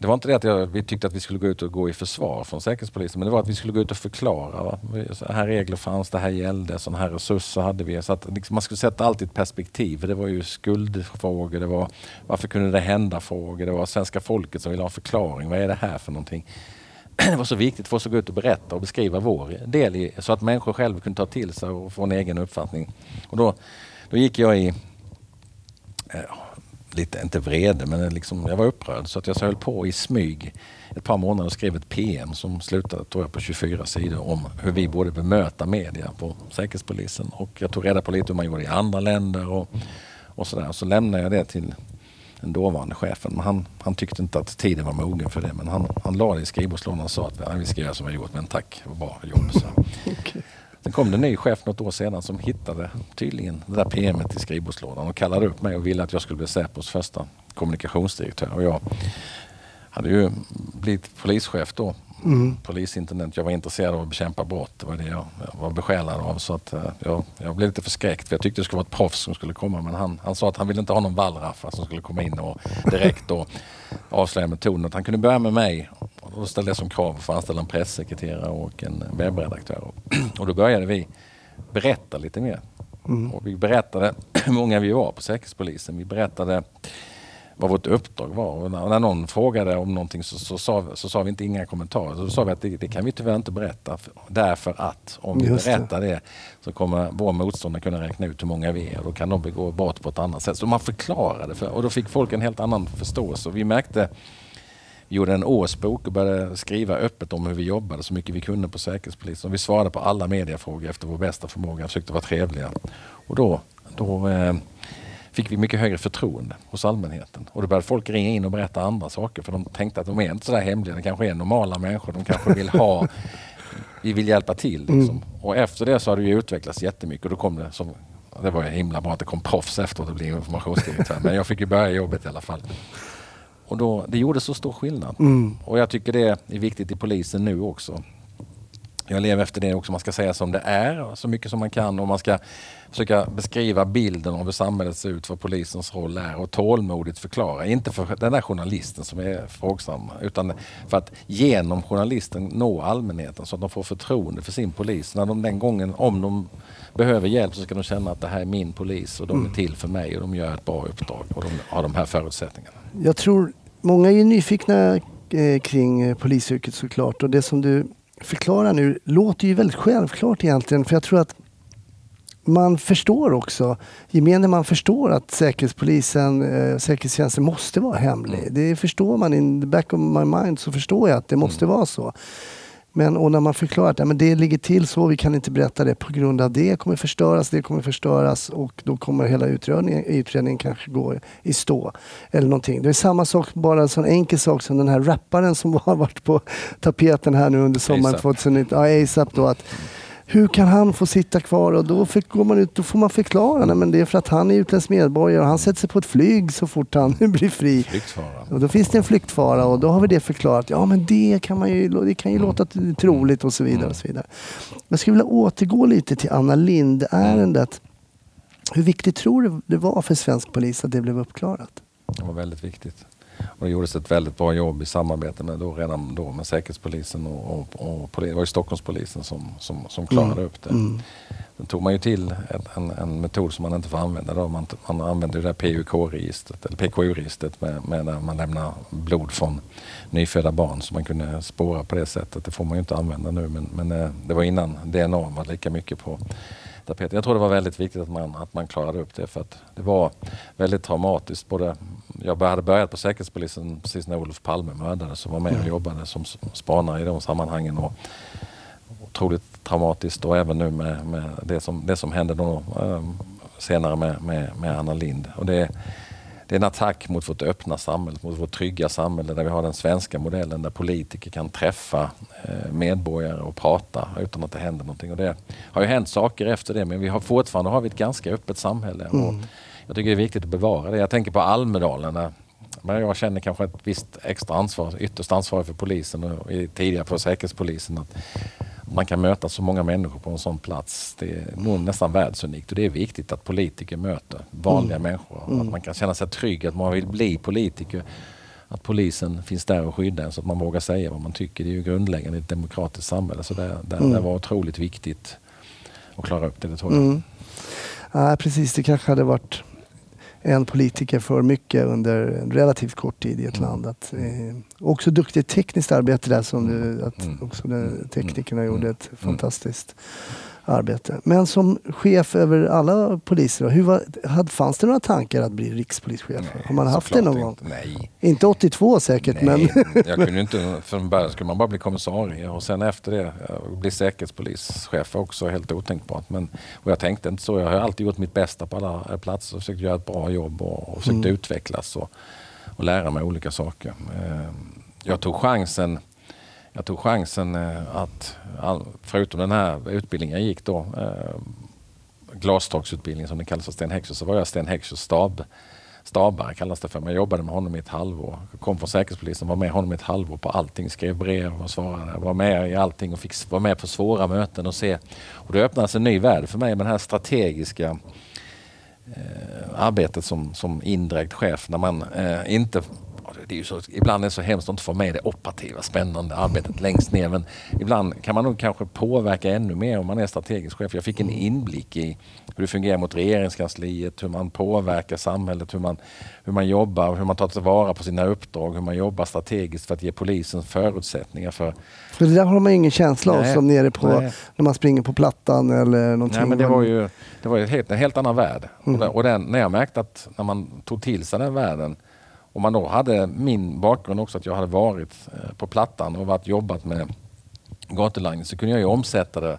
det var inte det att jag, vi tyckte att vi skulle gå ut och gå i försvar från Säkerhetspolisen, men det var att vi skulle gå ut och förklara. Va? Så här regler fanns, det här gällde, sådana här resurser hade vi. Så att liksom, man skulle sätta allt i ett perspektiv. Det var ju skuldfrågor, det var varför kunde det hända frågor, det var svenska folket som ville ha en förklaring. Vad är det här för någonting? det var så viktigt för oss att gå ut och berätta och beskriva vår del i, så att människor själva kunde ta till sig och få en egen uppfattning. Och då, då gick jag i, eh, lite, inte vrede, men liksom, jag var upprörd så att jag höll på i smyg ett par månader och skrev ett PM som slutade tror jag, på 24 sidor om hur vi borde bemöta media på Säkerhetspolisen. Och jag tog reda på lite hur man gjorde i andra länder och, och sådär. Så lämnade jag det till den dåvarande chefen. Men han, han tyckte inte att tiden var mogen för det. Men han, han la det i skrivbordslådan och sa att "Ja, vi ska göra som vi har gjort. Men tack, bra jobb. Så. Sen kom det en ny chef något år sedan som hittade tydligen det där PMet i skrivbordslådan och kallade upp mig och ville att jag skulle bli Säpos första kommunikationsdirektör. Och jag hade ju blivit polischef då, Mm. polisintendent. Jag var intresserad av att bekämpa brott. Det var det jag, var besjälad av. Så att, eh, jag, jag blev lite förskräckt för jag tyckte det skulle vara ett proffs som skulle komma. Men han, han sa att han ville inte ha någon wallraff som skulle komma in och direkt då avslöja metoden. Att han kunde börja med mig. Och då ställde jag som krav att få anställa en pressekreterare och en webbredaktör. Och då började vi berätta lite mer. Mm. Och vi berättade hur många vi var på Säkerhetspolisen. Vi berättade vad vårt uppdrag var. Och när, någon frågade om någonting så, så, sa, så sa vi inte inga kommentarer. Så sa vi att det, det kan vi tyvärr inte berätta. För, därför att om vi Just det. berättar det. så kommer vår motståndare kunna räkna ut hur många vi är. Och då kan de begå brott på ett annat sätt. Så man förklarade för, och då fick folk en helt annan förståelse. Och vi märkte vi gjorde en årsbok och började skriva öppet om hur vi jobbade så mycket vi kunde på Säkerhetspolisen. Och vi svarade på alla mediafrågor efter vår bästa förmåga försökte vara trevliga. Och då, då eh, fick vi mycket högre förtroende hos allmänheten. Och då började folk ringa in och berätta andra saker för de tänkte att de är inte så där hemliga. De kanske är normala människor. De kanske vill ha vi vill hjälpa till. Liksom. Och efter det så har det ju utvecklats jättemycket och då kom det som det var ju himla bra att det kom proffs efteråt och blev informationsdirektör. Men jag fick ju börja jobbet i alla fall. Och då, det gjorde så stor skillnad. Mm. Och jag tycker det är viktigt i polisen nu också. Jag lever efter det också. Man ska säga som det är så mycket som man kan och man ska försöka beskriva bilden av hur samhället ser ut, vad polisens roll är och tålmodigt förklara. Inte för den där journalisten som är frågsam utan för att genom journalisten nå allmänheten så att de får förtroende för sin polis. När de den gången, om de behöver hjälp så ska de känna att det här är min polis och de är till för mig och de gör ett bra uppdrag och de har de här förutsättningarna. Jag tror många är nyfikna eh, kring eh, polisyrket såklart och det som du förklarar nu låter ju väldigt självklart egentligen för jag tror att man förstår också, gemene man förstår att säkerhetspolisen, eh, säkerhetstjänsten måste vara hemlig. Mm. Det förstår man, in the back of my mind så förstår jag att det måste Mm. vara så. Men och när man förklarar att ja, men det ligger till så, vi kan inte berätta det på grund av det kommer förstöras, det kommer förstöras och då kommer hela utredningen, utredningen kanske gå i stå. Eller någonting. Det är samma sak, bara en sån enkel sak som den här rapparen som har varit på tapeten här nu under sommaren ASAP. 2019. Ja, ASAP då. Att hur kan han få sitta kvar? Och då, fick, går man ut, då får man förklara. Nej, men det är för att han är utländsk medborgare och han sätter sig på ett flyg så fort han blir fri. Flyktfara. Och då finns det en flyktfara och då har vi det förklarat. Ja, men det kan, man ju, det kan ju låta troligt och så vidare. Och så vidare. Jag skulle vilja återgå lite till Anna Lind-ärendet. Hur viktigt tror du det var för svensk polis att det blev uppklarat? Det var väldigt viktigt. Och det gjordes ett väldigt bra jobb i samarbete med då, redan då med Säkerhetspolisen och, och, och det var ju Stockholmspolisen som, som, som klarade Mm. upp det. Sen tog man ju till en, en, metod som man inte får använda. Då. Man, man använde ju det där PUK-registret, eller PKU-registret med, med där man lämnar blod från nyfödda barn så man kunde spåra på det sättet. Det får man ju inte använda nu men, men eh, det var innan DNA var lika mycket på tapeten. Jag tror det var väldigt viktigt att man, att man klarade upp det för att det var väldigt traumatiskt. Både, jag hade börjat på Säkerhetspolisen precis när Olof Palme mördades och var med och jobbade som spanare i de sammanhangen. Och, otroligt traumatiskt och även nu med, med det, som, det som hände då, eh, senare med, med, med Anna Lind. Och det, det är en attack mot vårt öppna samhälle, mot vårt trygga samhälle där vi har den svenska modellen där politiker kan träffa eh, medborgare och prata utan att det händer någonting. Och det har ju hänt saker efter det men vi har fortfarande har vi ett ganska öppet samhälle. Och jag tycker det är viktigt att bevara det. Jag tänker på Almedalen där men jag känner kanske ett visst extra ansvar, ytterst ansvar för polisen och tidigare för säkerhetspolisen. Att man kan möta så många människor på en sån plats. Det är nog nästan världsunikt och det är viktigt att politiker möter vanliga människor. Att man kan känna sig trygg, att man vill bli politiker. Att polisen finns där och skyddar en så att man vågar säga vad man tycker. Det är ju grundläggande i ett demokratiskt samhälle. Så det, det, det var otroligt viktigt att klara upp det, det tror jag. Mm. Nej, precis. Det kanske hade varit en politiker för mycket under en relativt kort tid i ett land. Att, eh, också duktigt tekniskt arbete där som du, att Mm. också de, teknikerna Mm. gjorde ett Mm. fantastiskt arbete. Men som chef över alla poliser, hur var, hade, fanns det några tankar att bli rikspolischef? Har man haft det någon gång? inte. Nej. Inte 82 säkert, men... Nej, jag kunde inte, från början skulle man bara bli kommissarie och sen efter det eh, bli säkerhetspolischef också helt otänkbart. Men, och jag tänkte inte så. Jag har alltid gjort mitt bästa på alla eh, platser och försökt göra ett bra jobb och, och försökt utvecklas och, och lära mig olika saker. Eh, Jag tog chansen jag tog chansen eh, att, förutom den här utbildningen jag gick då, eh, som den kallas av Sten Heckscher, så var jag Sten Heckschers stab, stabare kallas det för. Men jag jobbade med honom i ett halvår. Jag kom från Säkerhetspolisen, var med honom i ett halvår på allting, skrev brev och svarade. Var med i allting och fick vara med på svåra möten och se. Och det öppnades en ny värld för mig med den här strategiska eh, arbetet som, som indirekt chef när man eh, inte det är ju så, ibland är det så hemskt att inte få med det operativa, spännande arbetet längst ner. Men ibland kan man nog kanske påverka ännu mer om man är strategisk chef. Jag fick en inblick i hur det fungerar mot regeringskansliet, hur man påverkar samhället, hur man, hur man jobbar, hur man tar tillvara på sina uppdrag, hur man jobbar strategiskt för att ge polisen förutsättningar för För det där har man ingen känsla av som nere på Nej. när man springer på plattan eller någonting. Nej, men det var ju det var ju helt, en helt annan värld. Och, den, och den, när jag märkte att när man tog till sig den världen och man då hade min bakgrund också att jag hade varit eh, på Plattan och varit jobbat med gatulangning så kunde jag ju omsätta det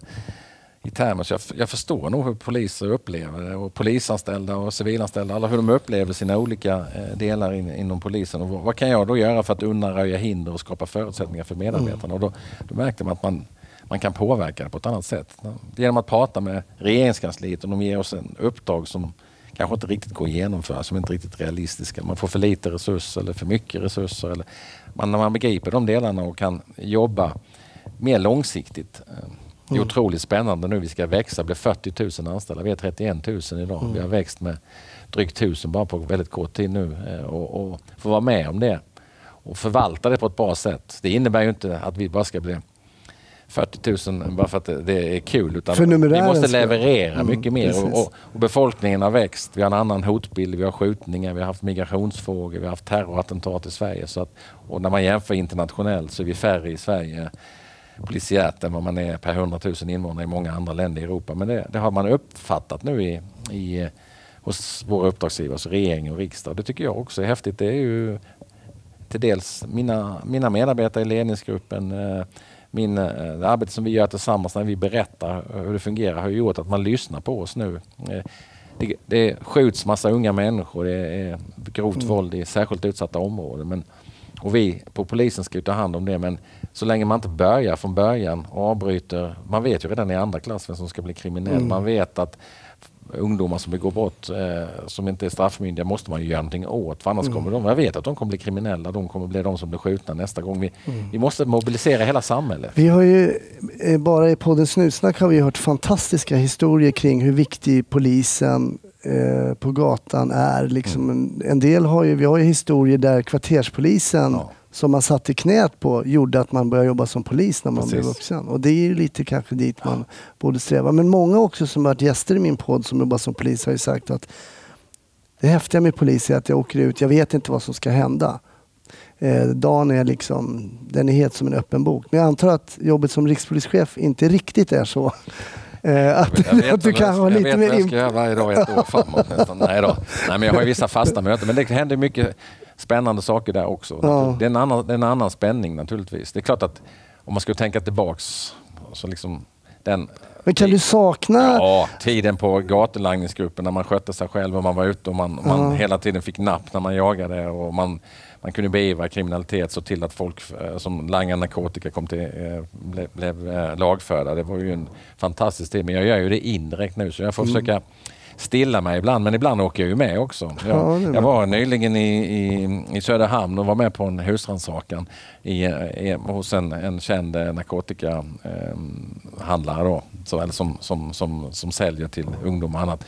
i termer. Så jag, jag förstår nog hur poliser upplever det och polisanställda och civilanställda, alla hur de upplever sina olika eh, delar in, inom polisen. Och vad, kan jag då göra för att undanröja hinder och skapa förutsättningar för medarbetarna? Och då, då märkte man att man, man kan påverka det på ett annat sätt. Genom att prata med regeringskansliet och de ger oss en uppdrag som kanske inte riktigt går att genomföra, som inte är riktigt realistiska. Man får för lite resurser eller för mycket resurser. Eller, man, när man begriper de delarna och kan jobba mer långsiktigt. eh, Det är otroligt spännande nu. Vi ska växa, bli 40 000 anställda. Vi är 31 000 idag. Vi har växt med drygt 1000 bara på väldigt kort tid nu. eh, Och, och få vara med om det och förvalta det på ett bra sätt. Det innebär ju inte att vi bara ska bli 40 000 bara för att det, är kul. Utan För vi måste leverera Mm, mycket mer. och, och befolkningen har växt. Vi har en annan hotbild. Vi har skjutningar, vi har haft migrationsfrågor, vi har haft terrorattentat i Sverige. Så att, och när man jämför internationellt så är vi färre i Sverige polisiärt än vad man är per 100 000 invånare i många andra länder i Europa. Men det, det har man uppfattat nu i, i, hos våra uppdragsgivare, alltså regering och riksdag. Det tycker jag också är häftigt. Det är ju till dels mina, mina medarbetare i ledningsgruppen, eh, min, eh, det arbete som vi gör tillsammans när vi berättar hur det fungerar har gjort att man lyssnar på oss nu. Eh, Det, det skjuts massa unga människor, det är grovt våld i särskilt utsatta områden. Men, och vi på polisen ska ju ta hand om det men så länge man inte börjar från början och avbryter. Man vet ju redan i andra klass vem som ska bli kriminell. Mm. Man vet att ungdomar som begår brott eh, som inte är straffmyndiga måste man ju göra någonting åt. För annars Mm. kommer de, jag vet att de kommer bli kriminella. De kommer bli de som blir skjutna nästa gång. Vi, Mm. vi måste mobilisera hela samhället. Vi har ju, eh, bara i podden Snutsnack har vi hört fantastiska historier kring hur viktig polisen eh, på gatan är. Liksom en, en del har ju, vi har ju historier där kvarterspolisen Ja. Som man satt i knät på gjorde att man började jobba som polis när man Precis. blev vuxen. Och det är ju lite kanske dit man borde sträva. Men många också som varit gäster i min podd som jobbar som polis har ju sagt att det häftiga med polis är att jag åker ut, jag vet inte vad som ska hända. Eh, dagen är liksom, den är helt som en öppen bok. Men jag antar att jobbet som rikspolischef inte riktigt är så. Eh, att, Jag vet, att du har jag lite vet mer vad jag ska göra varje dag ett år framåt. Nej, då. Nej, men jag har ju vissa fasta möten. Men det händer mycket spännande saker där också. Ja. Det, är en annan, det är en annan spänning naturligtvis. Det är klart att om man skulle tänka tillbaks så liksom den Men kan du sakna... Ja, tiden på gatulangningsgruppen när man skötte sig själv och man var ute och man, man Ja. hela tiden fick napp när man jagade och man, man kunde beivra kriminalitet så till att folk eh, som langar narkotika kom till, eh, blev, blev eh, lagförda. Det var ju en fantastisk tid. Men jag gör ju det indirekt nu så jag får försöka stilla mig ibland. Men ibland åker jag ju med också. Jag, jag var nyligen i, i, i Söderhamn och var med på en husrannsakan hos en, en känd eh, narkotikahandlare då, så, eller som, som, som, som säljer till ungdomar och annat.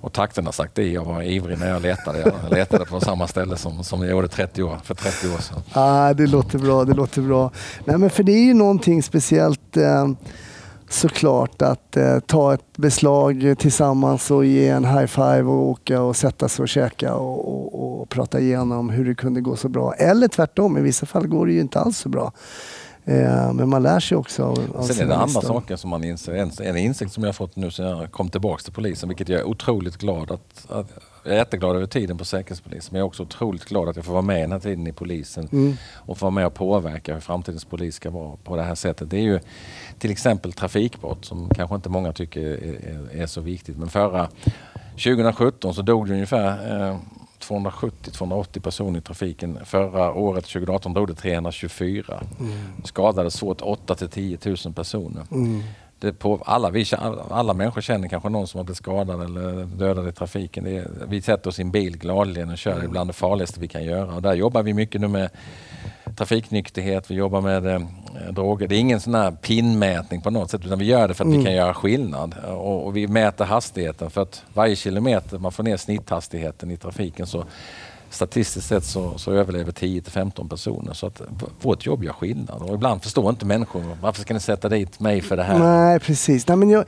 Och takten har sagt det. Jag var ivrig när jag letade. Jag letade på samma ställe som, som jag gjorde 30 år, för 30 år sedan. Ah, det låter bra, det låter bra. Nej, men för det är ju någonting speciellt eh, såklart att eh, ta ett beslag tillsammans och ge en high five och åka och sätta sig och käka och, och, och prata igenom hur det kunde gå så bra. Eller tvärtom, i vissa fall går det ju inte alls så bra. Eh, men man lär sig också av, av Sen är det andra saker som man inser. En, en insikt som jag har fått nu sen jag kom tillbaka till polisen, vilket jag är otroligt glad att, att jag är jätteglad över tiden på Säkerhetspolisen, men jag är också otroligt glad att jag får vara med den här tiden i polisen Mm. och få vara med och påverka hur framtidens polis ska vara på det här sättet. Det är ju till exempel trafikbrott som kanske inte många tycker är, är, så viktigt. Men förra 2017 så dog det ungefär eh, 270-280 personer i trafiken. Förra året, 2018, dog det 324. Skadades svårt 8 till 10 000 personer. Mm. Det på, alla, vi, alla människor känner kanske någon som har blivit skadad eller dödad i trafiken. Är, vi sätter oss i en bil gladeligen och kör. Det är bland det farligaste vi kan göra. Och där jobbar vi mycket nu med trafiknykterhet, vi jobbar med eh, droger. Det är ingen sån här pinmätning på något sätt utan vi gör det för att vi kan göra skillnad. Och, och vi mäter hastigheten för att varje kilometer man får ner snitthastigheten i trafiken så statistiskt sett så, så överlever 10 till 15 personer. Så att vårt jobb gör skillnad. Och ibland förstår inte människor varför ska ni sätta dit mig för det här? Nej, precis. Nej, men jag,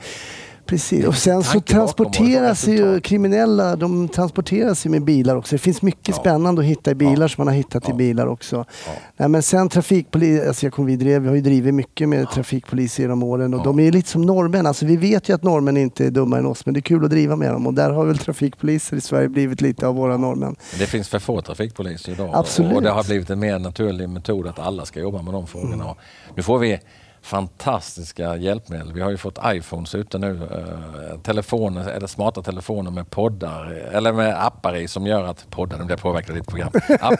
precis. Och sen så transporteras ju kriminella de transporteras ju med bilar också. Det finns mycket Ja. spännande att hitta i bilar Ja. som man har hittat i Ja. bilar också. Nej, men sen trafikpolis, alltså jag kommer vi, drev, vi har ju drivit mycket med trafikpolis genom åren och de är lite som norrmän. Alltså vi vet ju att norrmän inte är dummare än oss men det är kul att driva med dem och där har väl trafikpoliser i Sverige blivit lite av våra norrmän. Det finns för få trafikpoliser idag Absolut. och det har blivit en mer naturlig metod att alla ska jobba med de frågorna. Och Nu får vi fantastiska hjälpmedel. Vi har ju fått iPhones ute nu, eh, telefoner, eller smarta telefoner med poddar, eller med appar i som gör att, poddar, nu blir jag påverkad av ditt program, App,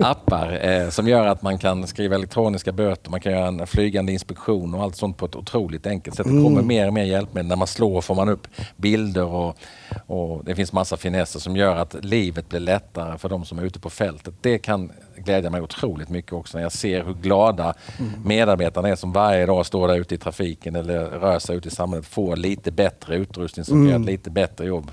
appar eh, som gör att man kan skriva elektroniska böter, man kan göra en flygande inspektion och allt sånt på ett otroligt enkelt sätt. Det kommer mer och mer hjälpmedel. När man slår får man upp bilder och, och det finns massa finesser som gör att livet blir lättare för de som är ute på fältet. Det kan glädja mig otroligt mycket också när jag ser hur glada medarbetarna är som varje dag står där ute i trafiken eller rör sig ute i samhället får lite bättre utrustning som gör ett lite bättre jobb.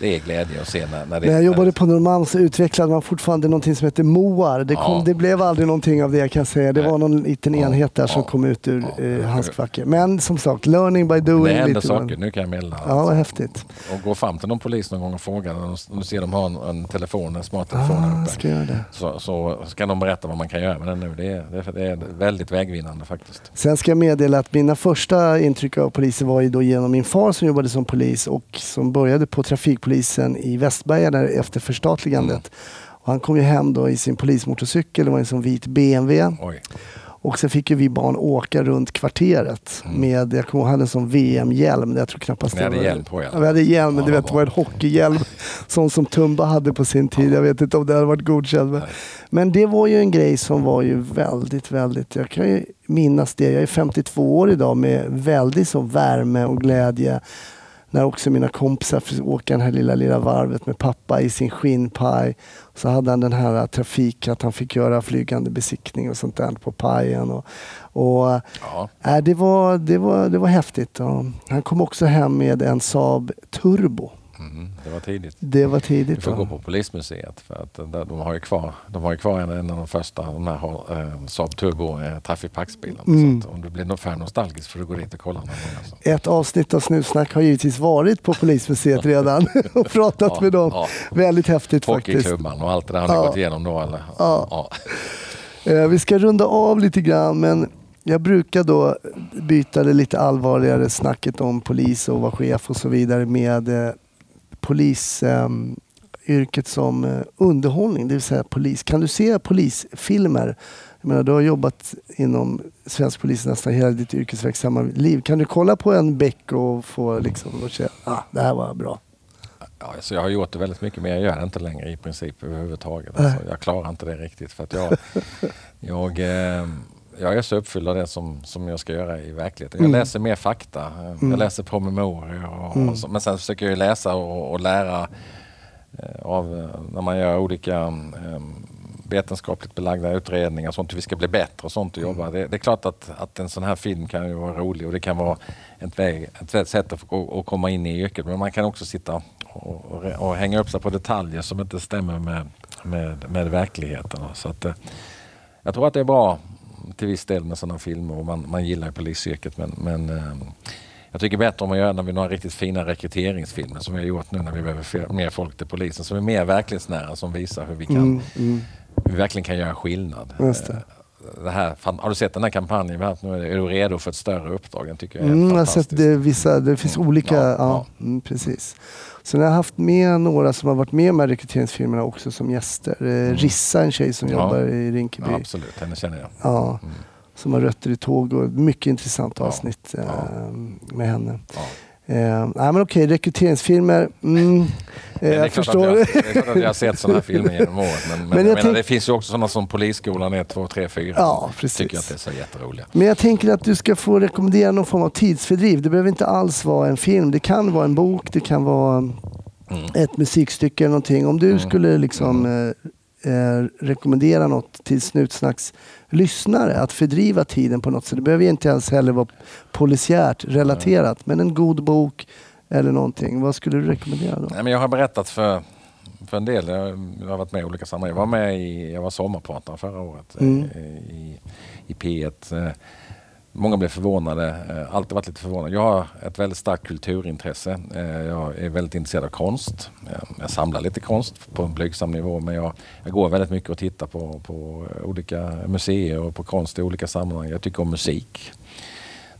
Det är glädje att se när, när det När jag jobbade på Norrmalm så utvecklade man fortfarande någonting som heter MOAR. Det, kom, Ja. det blev aldrig någonting av det jag kan säga. Det Nej. var någon liten enhet där som kom ut ur eh, handskfacket. Men som sagt, learning by doing. Det händer saker, nu kan jag meddela. Ja, vad häftigt. Och gå fram till någon polis någon gång och fråga, om du ser de har en, en telefon, en smart telefon Ah, uppe. ska det. Så, så ska de berätta vad man kan göra med den nu. Det är, det är, det är väldigt vägvinnande faktiskt. Sen ska jag meddela att mina första intryck av poliser var ju då genom min far som jobbade som polis och som började på trafikpolisen i Västberga där efter förstatligandet. Och han kom ju hem då i sin polismotorcykel, det var en sån vit BMW. Oj. Och sen fick ju vi barn åka runt kvarteret med, jag kommer ihåg, hade en sån VM-hjälm. Jag tror knappast Ni hade det var- hjälm på er? Ja, vi hade hjälm, men Ja, du vad vet, det var en hockeyhjälm. Sån som Tumba hade på sin tid. Jag vet inte om det hade varit godkänd. Men, men det var ju en grej som var ju väldigt, väldigt... Jag kan ju minnas det. Jag är 52 år idag med väldigt så värme och glädje. När också mina kompisar fick åka den här lilla, lilla varvet med pappa i sin skinnpaj. Så hade han den här trafik att han fick göra flygande besiktning och sånt där på pajen. Och, och Ja. äh, det, var, det, var, det var häftigt. Och han kom också hem med en Saab Turbo. Mm, det var tidigt. Det var Du tidigt. får va? gå på polismuseet för att de har ju kvar, de har ju kvar en, av de första, de här har, eh, Saab Turbo eh, Trafipax-bilarna. Mm. Om du blir för nostalgisk får du gå dit och kolla någon gång. Alltså. Ett avsnitt av Snutsnack har givetvis varit på Polismuseet redan och pratat Ja, med dem. ja. Väldigt häftigt faktiskt. Hockeyklubban och allt det där har ni Ja. gått igenom då eller? Ja. ja. Eh, vi ska runda av lite grann men jag brukar då byta det lite allvarligare snacket om polis och vara chef och så vidare med eh, polisyrket eh, yrket som eh, underhållning, det vill säga polis. Kan du se polisfilmer? Jag menar, du har jobbat inom svensk polis nästan hela ditt yrkesverksamma liv. Kan du kolla på en Beck och få liksom och säga ah, det här var bra? Ja, alltså jag har gjort det väldigt mycket men jag gör det inte längre i princip överhuvudtaget. Alltså, jag klarar inte det riktigt för att jag, jag, eh, jag är så uppfylld av det som, som jag ska göra i verkligheten. Jag Mm. läser mer fakta, Mm. jag läser promemorior och, Mm. och så, men sen försöker jag läsa och, och lära eh, av eh, när man gör olika eh, vetenskapligt belagda utredningar och sånt hur vi ska bli bättre och sånt att jobba. Det, det är klart att, att en sån här film kan ju vara rolig och det kan vara ett, väg, ett sätt att, få- att komma in i yrket. Men man kan också sitta och, och, och hänga upp sig på detaljer som inte stämmer med, med, med verkligheten. Så att, eh, jag tror att det är bra till viss del med sådana filmer och man, man gillar ju polisyrket men, men eh, jag tycker bättre om att göra när vi har riktigt fina rekryteringsfilmer som vi har gjort nu när vi behöver mer folk till polisen som är mer verklighetsnära som visar hur vi kan Mm, mm. hur vi verkligen kan göra skillnad. Eh, här, har du sett den här kampanjen vi haft nu? Är du redo för ett större uppdrag? Den tycker jag är Mm, jag sett det, vissa, det finns Mm. olika, Ja, ja, ja. Mm, precis. Sen har jag haft med några som har varit med med rekryteringsfilmerna också som gäster. Eh, Rissa, en tjej som Mm. Ja. jobbar i Rinkeby. Ja, absolut, henne känner jag. Ja, Mm. som har rötter i tåg och mycket intressant avsnitt eh, ja. med henne. Ja. Eh, nej men okej, rekryteringsfilmer. Mm, eh, jag förstår. Jag, det är klart att jag har sett sådana här filmer genom året. Men, men, Men jag jag menar, det finns ju också sådana som Polisskolan 1, 2, 3, 4. Ja, precis. Tycker jag att det är så jätteroliga. Men jag tänker att du ska få rekommendera någon form av tidsfördriv. Det behöver inte alls vara en film. Det kan vara en bok, det kan vara Mm. ett musikstycke eller någonting. Om du Mm. skulle liksom eh, eh, rekommendera något till Snutsnacks lyssnare att fördriva tiden på något sätt. Det behöver inte ens heller vara polisiärt relaterat. Men en god bok eller någonting. Vad skulle du rekommendera då? Nej, men jag har berättat för, för en del, jag, har varit med i olika sammanhang. Jag var med i, jag var sommarpratare förra året eh, Mm. i, i P1. Många blev förvånade, eh, alltid varit lite förvånad. Jag har ett väldigt starkt kulturintresse. Eh, jag är väldigt intresserad av konst. Eh, jag samlar lite konst på en blygsam nivå men jag, jag går väldigt mycket och tittar på, på olika museer och på konst i olika sammanhang. Jag tycker om musik.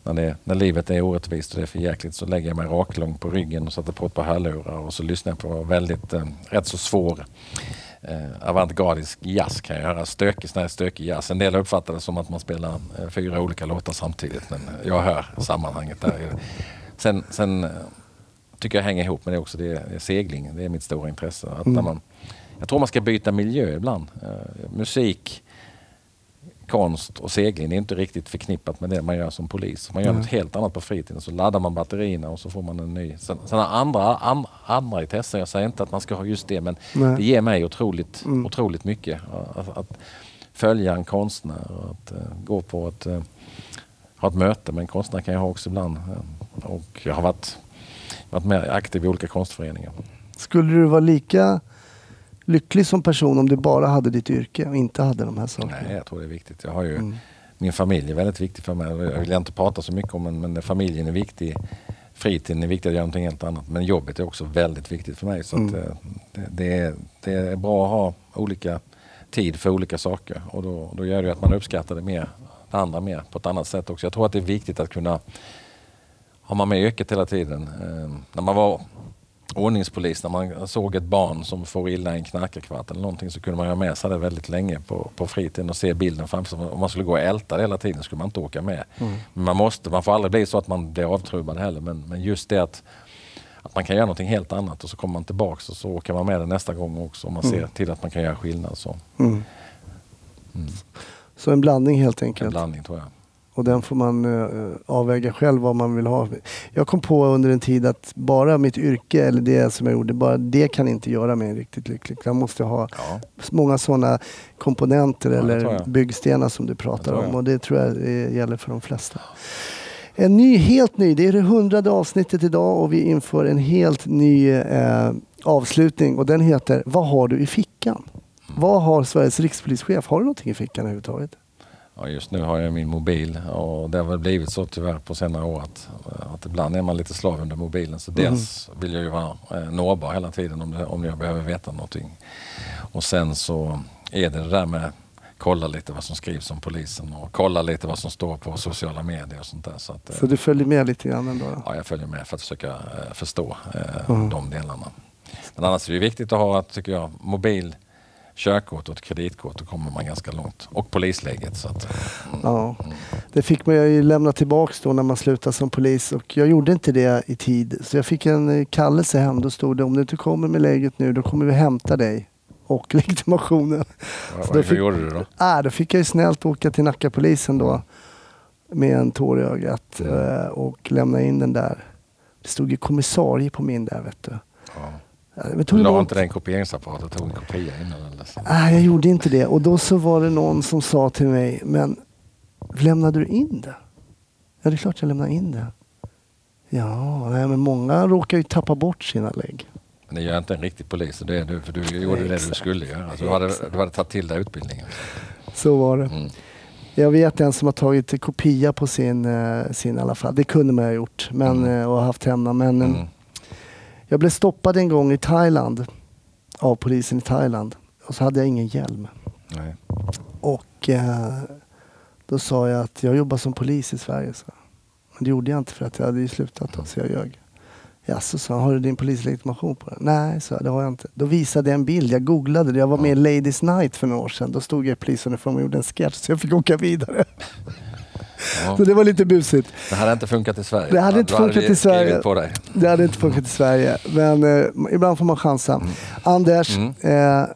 När, det, när livet är orättvist och det är för jäkligt så lägger jag mig raklång på ryggen och sätter på ett par hörlurar och så lyssnar jag på väldigt, eh, rätt så svår eh, avantgardisk jazz kan jag höra. Stökig, sån här stökig jazz. En del uppfattar det som att man spelar eh, fyra olika låtar samtidigt men jag hör sammanhanget där. Sen, sen eh, tycker jag hänger ihop med det också, det är, det är segling. Det är mitt stora intresse. Att när man, jag tror man ska byta miljö ibland. Eh, musik, konst och segling är inte riktigt förknippat med det man gör som polis. Man gör Nej. något helt annat på fritiden. Så laddar man batterierna och så får man en ny. Sen, sen andra, an, andra intressen, jag säger inte att man ska ha just det men Nej. det ger mig otroligt, Mm. otroligt mycket. Att, att följa en konstnär och att eh, gå på ett, eh, ha ett möte med en konstnär kan jag ha också ibland. Eh, och jag har varit, varit med aktiv i olika konstföreningar. Skulle du vara lika lycklig som person om du bara hade ditt yrke och inte hade de här sakerna? Nej, jag tror det är viktigt. Jag har ju, Mm. Min familj är väldigt viktig för mig. Jag vill inte prata så mycket om men, men familjen är viktig. Fritiden är viktig att göra någonting helt annat. Men jobbet är också väldigt viktigt för mig. Så Mm. att, eh, det, det, är, det är bra att ha olika tid för olika saker. Och då, då gör det att man uppskattar det mer, det andra mer på ett annat sätt också. Jag tror att det är viktigt att kunna har man med yrket hela tiden. Eh, när man var ordningspolis, när man såg ett barn som får illa i en knarkarkvart eller någonting så kunde man ha med sig det väldigt länge på, på fritiden och se bilden framför sig. Om man skulle gå och älta det hela tiden skulle man inte åka med. Mm. Man, måste, man får aldrig bli så att man blir avtrubbad heller. Men, men just det att, att man kan göra någonting helt annat och så kommer man tillbaks och så åker man med det nästa gång också. Om man Mm. ser till att man kan göra skillnad. Så. Mm. Mm. Så en blandning helt En enkelt. blandning tror jag. Och den får man eh, avväga själv vad man vill ha. Jag kom på under en tid att bara mitt yrke eller det som jag gjorde, bara det kan inte göra mig riktigt lycklig. Jag måste ha Ja. många sådana komponenter Ja, eller byggstenar som du pratar om och det tror jag eh, gäller för de flesta. En ny, helt ny, det är det hundrade avsnittet idag och vi inför en helt ny eh, avslutning och den heter Vad har du i fickan? Vad har Sveriges rikspolischef? Har du någonting i fickan överhuvudtaget? Ja, just nu har jag min mobil och det har väl blivit så tyvärr på senare år att, att ibland är man lite slav under mobilen. Så dels vill jag ju vara eh, nåbar hela tiden om, det, om jag behöver veta någonting. Och sen så är det det där med kolla lite vad som skrivs om polisen och kolla lite vad som står på sociala medier och sånt där. Så att, eh, Så du följer med lite grann ändå? då? ja, jag följer med för att försöka eh, förstå eh, Mm. de delarna. Men annars är det viktigt att ha, tycker jag, mobil, körkort och ett kreditkort. Då kommer man ganska långt. Och polisläget. Så att, mm. Ja. Det fick man ju lämna tillbaks då när man slutade som polis och jag gjorde inte det i tid. Så jag fick en eh, kallelse hem. Då stod det om du inte kommer med läget nu då kommer vi hämta dig och legitimationen. Vad- då Hur fick- gjorde du då? Ah, då fick jag ju snällt åka till Nackapolisen då med en tår i ögat eh, och lämna in den där. Det stod ju kommissarie på min där vet du. Ja. Men Du tog la emot- inte den kopieringsapparaten och tog en kopia innan? Eller så. Nej, jag gjorde inte det. Och då så var det någon som sa till mig, men lämnade du in det? Ja, det är klart jag lämnade in det. Ja, nej, men många råkar ju tappa bort sina lägg. Men det gör inte en riktig polis. Det är du, för du gjorde det du Exakt. skulle göra. Du hade, du hade tagit till dig utbildningen. Så var det. Mm. Jag vet en som har tagit kopia på sin, eh, sin i alla fall. Det kunde man ha gjort men, Mm. eh, och haft hemma. Men eh, Mm. Jag blev stoppad en gång i Thailand av polisen i Thailand. Och så hade jag ingen hjälm. Nej. Och eh, då sa jag att jag jobbar som polis i Sverige. Så. Men det gjorde jag inte för att jag hade ju slutat då, så jag ljög. Ja, så sa har du din polislegitimation på den? Nej, så det har jag inte. Då visade jag en bild, jag googlade det. Jag var med i Ladies Night för några år sedan. Då stod jag i polisuniform och gjorde en sketch så jag fick åka vidare. Ja. Så det var lite busigt. Det hade inte funkat i Sverige. Det hade inte hade funkat i Sverige. på dig. Det hade inte funkat i Sverige. Men eh, ibland får man chansa. Anders, Mm. eh,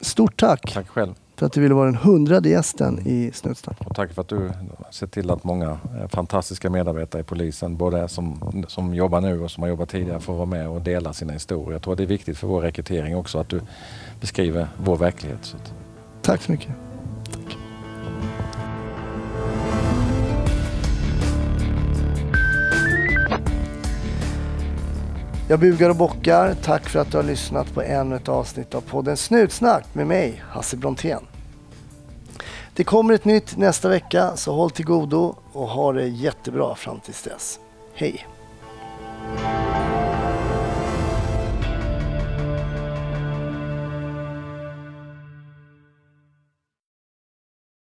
stort tack Tack själv. för att du ville vara den hundrade gästen i Snutsnack. Och tack för att du ser till att många eh, fantastiska medarbetare i polisen, både som, som jobbar nu och som har jobbat tidigare, får vara med och dela sina historier. Jag tror att det är viktigt för vår rekrytering också att du beskriver vår verklighet. Tack så mycket. Tack. Jag bugar och bockar. Tack för att du har lyssnat på ännu ett avsnitt av podden Snutsnack med mig, Hasse Brontén. Det kommer ett nytt nästa vecka, så håll till godo och ha det jättebra fram tills dess. Hej!